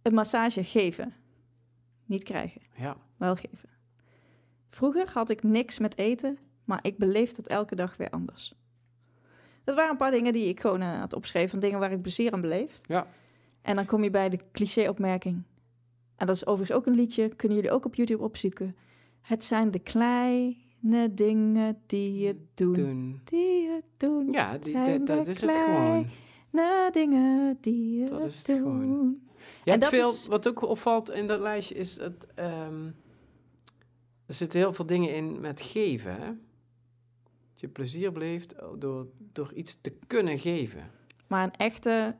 Een massage geven. Niet krijgen, Ja. wel geven. Vroeger had ik niks met eten, maar ik beleef het elke dag weer anders. Dat waren een paar dingen die ik gewoon eh, had opgeschreven, van dingen waar ik plezier aan beleef. Ja. En dan kom je bij de cliché-opmerking. En dat is overigens ook een liedje, kunnen jullie ook op YouTube opzoeken. Het zijn de kleine dingen die je doen. Doen. Die je doen. Ja, die, dat, dat is het gewoon. Kleine dingen die je Dat is het doen. gewoon. Ja, En het dat veel, is- Wat ook opvalt in dat lijstje is het... ehm, er zitten heel veel dingen in met geven, hè? Je plezier beleeft door, door iets te kunnen geven. Maar een echte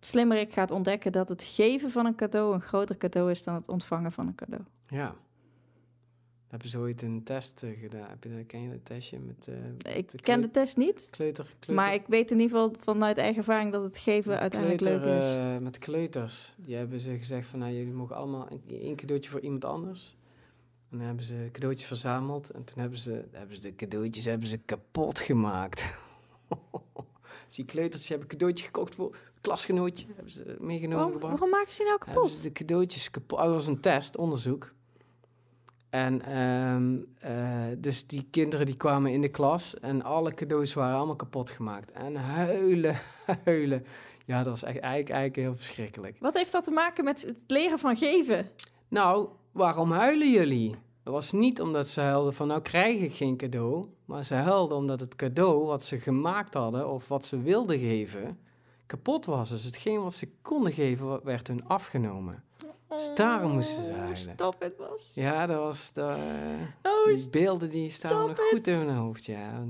slimmerik gaat ontdekken dat het geven van een cadeau een groter cadeau is dan het ontvangen van een cadeau. Ja. Hebben ze ooit een test eh, gedaan? Heb je, ken je dat testje met eh, Ik de ken de test niet, kleuter, kleuter maar ik weet in ieder geval vanuit eigen ervaring dat het geven met uiteindelijk kleuter, leuk is. eh, met kleuters. Die hebben ze gezegd van, nou, jullie mogen allemaal een, één cadeautje voor iemand anders. En dan hebben ze cadeautjes verzameld. En toen hebben ze, hebben ze de cadeautjes hebben ze kapot gemaakt. dus die kleuters hebben een cadeautje gekocht voor het klasgenootje. Hebben ze meegenomen. Waarom, maken ze nou hebben ze kapot? de cadeautjes kapot. Oh, dat was een test, onderzoek. En ehm, eh, dus die kinderen die kwamen in de klas en alle cadeaus waren allemaal kapot gemaakt. En huilen, huilen. Ja, dat was echt eigenlijk, eigenlijk heel verschrikkelijk. Wat heeft dat te maken met het leren van geven? Nou, waarom huilen jullie? Dat was niet omdat ze huilden van nou krijg ik geen cadeau. Maar ze huilden omdat het cadeau wat ze gemaakt hadden of wat ze wilden geven kapot was. Dus hetgeen wat ze konden geven werd hun afgenomen. Dus daarom moesten ze Oh, huilen. Stop het, was. Ja, dat was... de- Oh, die beelden die staan nog goed it. in mijn hoofd, ja.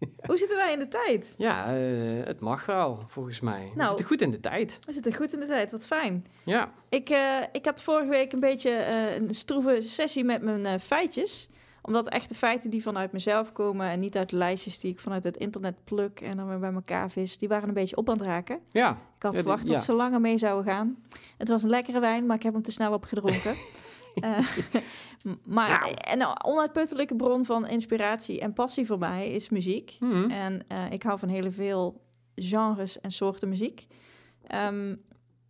Hoe zitten wij in de tijd? Ja, eh, het mag wel, volgens mij. We Nou. zitten goed in de tijd. We zitten goed in de tijd, wat fijn. Ja, Ik, eh, ik had vorige week een beetje eh, een stroeve sessie met mijn feitjes. Omdat echt de feiten die vanuit mezelf komen en niet uit lijstjes die ik vanuit het internet pluk en dan weer bij elkaar vis, die waren een beetje op aan het raken. ja. Ik had Ja, die- verwacht ja. dat ze langer mee zouden gaan. Het was een lekkere wijn, maar ik heb hem te snel opgedronken. Eh, maar Nou. en een onuitputtelijke bron van inspiratie en passie voor mij is muziek. Hm. En eh, ik hou van heel veel genres en soorten muziek. Ehm,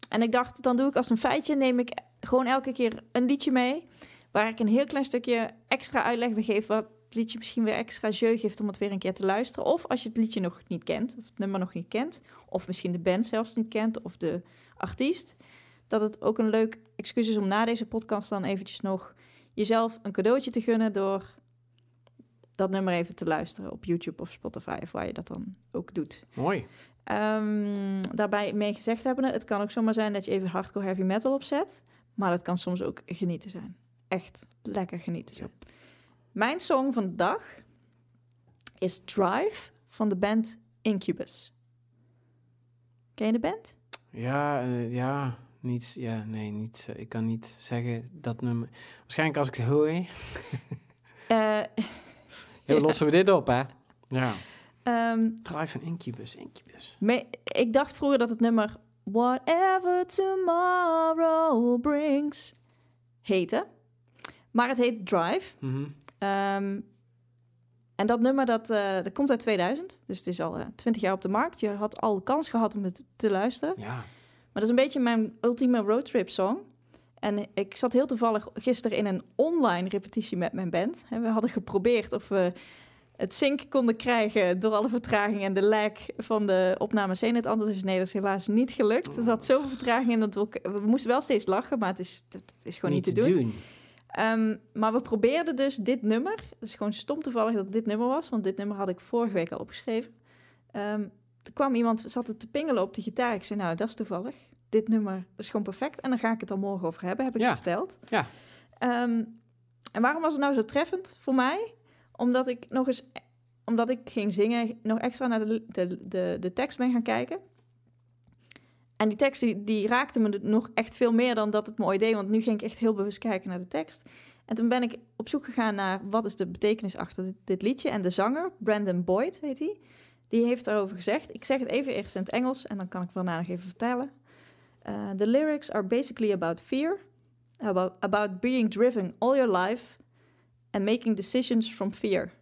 en ik dacht, dan doe ik als een feitje, neem ik gewoon elke keer een liedje mee... waar ik een heel klein stukje extra uitleg geef... wat het liedje misschien weer extra jeu geeft om het weer een keer te luisteren. Of als je het liedje nog niet kent, of het nummer nog niet kent... of misschien de band zelfs niet kent, of de artiest... dat het ook een leuk excuus is om na deze podcast dan eventjes nog... jezelf een cadeautje te gunnen door dat nummer even te luisteren op YouTube of Spotify of waar je dat dan ook doet. Mooi. Ehm, daarbij mee gezegd hebben, het kan ook zomaar zijn dat je even hardcore heavy metal opzet, maar dat kan soms ook genieten zijn. Echt lekker genieten zijn. Mijn song van de dag is Drive van de band Incubus. Ken je de band? Ja, eh, ja, niet, ja, nee, niet, zo- ik kan niet zeggen dat nummer. Waarschijnlijk als ik het hoor, Eh, dan Ja. lossen we dit op, hè? Ja. ehm, Drive van Incubus, Incubus. me- ik dacht vroeger dat het nummer Whatever Tomorrow Brings heette. Maar het heet Drive. Mhm. Ehm, en dat nummer dat, eh, dat komt uit 2000, dus het is al eh, 20 jaar op de markt. Je had al kans gehad om het te luisteren. Ja. Dat is een beetje mijn ultieme roadtrip song. En ik zat heel toevallig gisteren in een online repetitie met mijn band. En we hadden geprobeerd of we het sync konden krijgen door alle vertraging en de lag van de opnames. Het antwoord is nee, dat is helaas niet gelukt. Er zat zoveel vertraging in dat we, ook- we moesten wel steeds lachen, maar het is, het is gewoon niet, te doen. Ehm, maar we probeerden dus dit nummer. Het is gewoon stom toevallig dat het dit nummer was, want dit nummer had ik vorige week al opgeschreven. Ehm toen kwam iemand, zat het te pingelen op de gitaar. Ik zei, nou, dat is toevallig. Dit nummer is gewoon perfect. En dan ga ik het al morgen over hebben, heb ik Ja. ze verteld. Ja. Ehm, en waarom was het nou zo treffend voor mij? Omdat ik nog eens, omdat ik ging zingen, nog extra naar de, de, de, de tekst ben gaan kijken. En die tekst die, die raakte me nog echt veel meer dan dat het me ooit deed. Want nu ging ik echt heel bewust kijken naar de tekst. En toen ben ik op zoek gegaan naar wat is de betekenis achter dit, dit liedje. En de zanger, Brandon Boyd heet hij, die heeft daarover gezegd. Ik zeg het even eerst in het Engels en dan kan ik daarna nog even vertellen. Uh, the lyrics are basically about fear, about, about being driven all your life and making decisions from fear.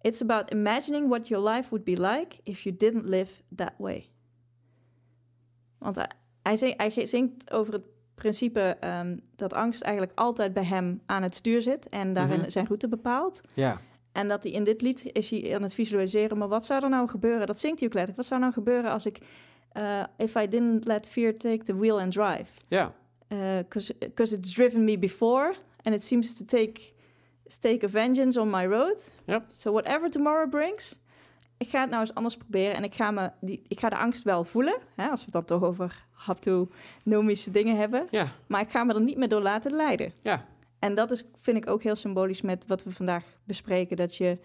It's about imagining what your life would be like if you didn't live that way. Want hij, hij, zingt, hij zingt over het principe ehm, dat angst eigenlijk altijd bij hem aan het stuur zit en daarin Mhm. zijn route bepaalt. Ja. En dat hij in dit lied is hij aan het visualiseren, maar wat zou er nou gebeuren? Dat zingt hij ook letterlijk. Wat zou nou gebeuren als ik, uh, if I didn't let fear take the wheel and drive? Ja. Because it's driven me before and it seems to take, take a vengeance on my road. Yep. So whatever tomorrow brings, ik ga het nou eens anders proberen en ik ga, me die, ik ga de angst wel voelen, hè, als we het dan toch over haptonomische dingen hebben. Ja. Maar ik ga me er niet meer door laten leiden. Ja. En dat is, vind ik ook heel symbolisch met wat we vandaag bespreken. Dat je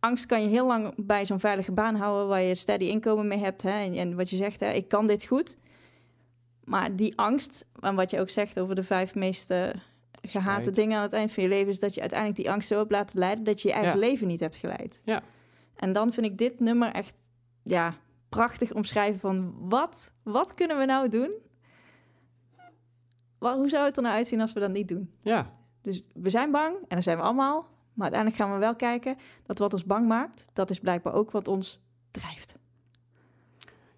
angst kan je heel lang bij zo'n veilige baan houden waar je steady inkomen mee hebt. Hè? En, en wat je zegt, hè, ik kan dit goed. Maar die angst, en wat je ook zegt over de vijf meest eh, gehate Spijt. dingen aan het eind van je leven, is dat je uiteindelijk die angst zo hebt laten leiden dat je je eigen Ja. leven niet hebt geleid. Ja. En dan vind ik dit nummer echt, ja, prachtig omschrijven van wat, wat kunnen we nou doen? Hoe zou het er nou uitzien als we dat niet doen? Ja, Dus we zijn bang en dat zijn we allemaal. Maar uiteindelijk gaan we wel kijken dat wat ons bang maakt, dat is blijkbaar ook wat ons drijft.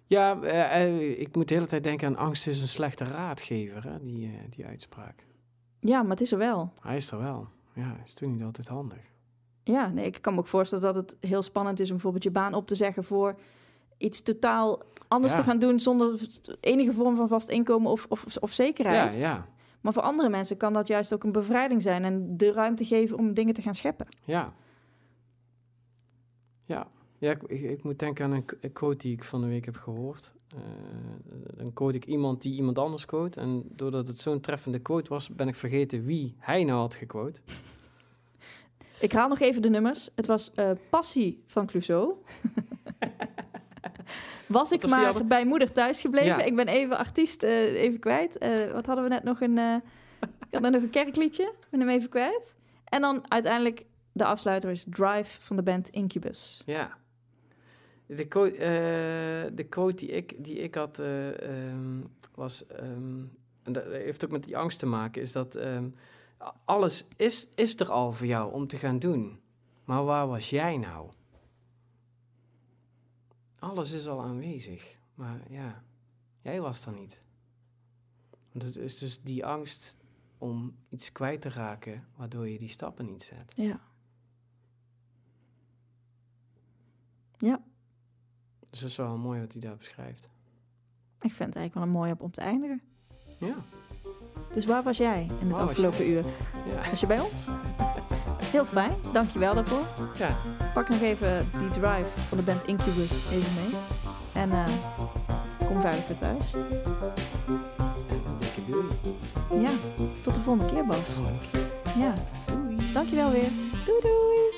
ja eh, eh, ik moet de hele tijd denken aan angst is een slechte raadgever, hè? Die, eh, die uitspraak. Ja, maar het is er wel. Hij is er wel. Ja, is toen niet altijd handig. Ja, nee, ik kan me ook voorstellen dat het heel spannend is om bijvoorbeeld je baan op te zeggen voor iets totaal anders Ja. te gaan doen zonder enige vorm van vast inkomen of, of, of zekerheid. Ja, ja, Maar voor andere mensen kan dat juist ook een bevrijding zijn en de ruimte geven om dingen te gaan scheppen. ja. Ja, ja ik, ik, ik moet denken aan een, quote die ik van de week heb gehoord. Eh, dan quote ik iemand die iemand anders quote. En doordat het zo'n treffende quote was, ben ik vergeten wie hij nou had gequote. Ik haal nog even de nummers. Het was eh, Passie van Clouseau. was ik maar bij moeder thuis gebleven. Ja. Ik ben even artiest, eh, even kwijt. Eh, wat hadden we net nog een... eh, ik had net nog een kerkliedje. Ik ben hem even kwijt. En dan uiteindelijk de afsluiter is Drive van de band Incubus. Ja. De quote, de quote die, ik, die ik had eh, ehm, was, ehm, en dat heeft ook met die angst te maken, is dat ehm, alles is, is er al voor jou om te gaan doen. Maar waar was jij nou? Alles is al aanwezig, maar ja, jij was er niet. Dat is dus die angst om iets kwijt te raken, waardoor je die stappen niet zet. Ja. Dus dat is wel mooi wat hij daar beschrijft. Ik vind het eigenlijk wel een mooi op om te eindigen. Ja. Dus waar was jij in het Waar afgelopen uur? ja. Was je bij ons? Heel fijn, dankjewel daarvoor. Ja. Pak nog even die drive van de band Incubus even mee. En eh, kom veilig weer thuis. Dikke doei. Ja, tot de volgende keer, Bas. Ja, dankjewel weer. Doei doei!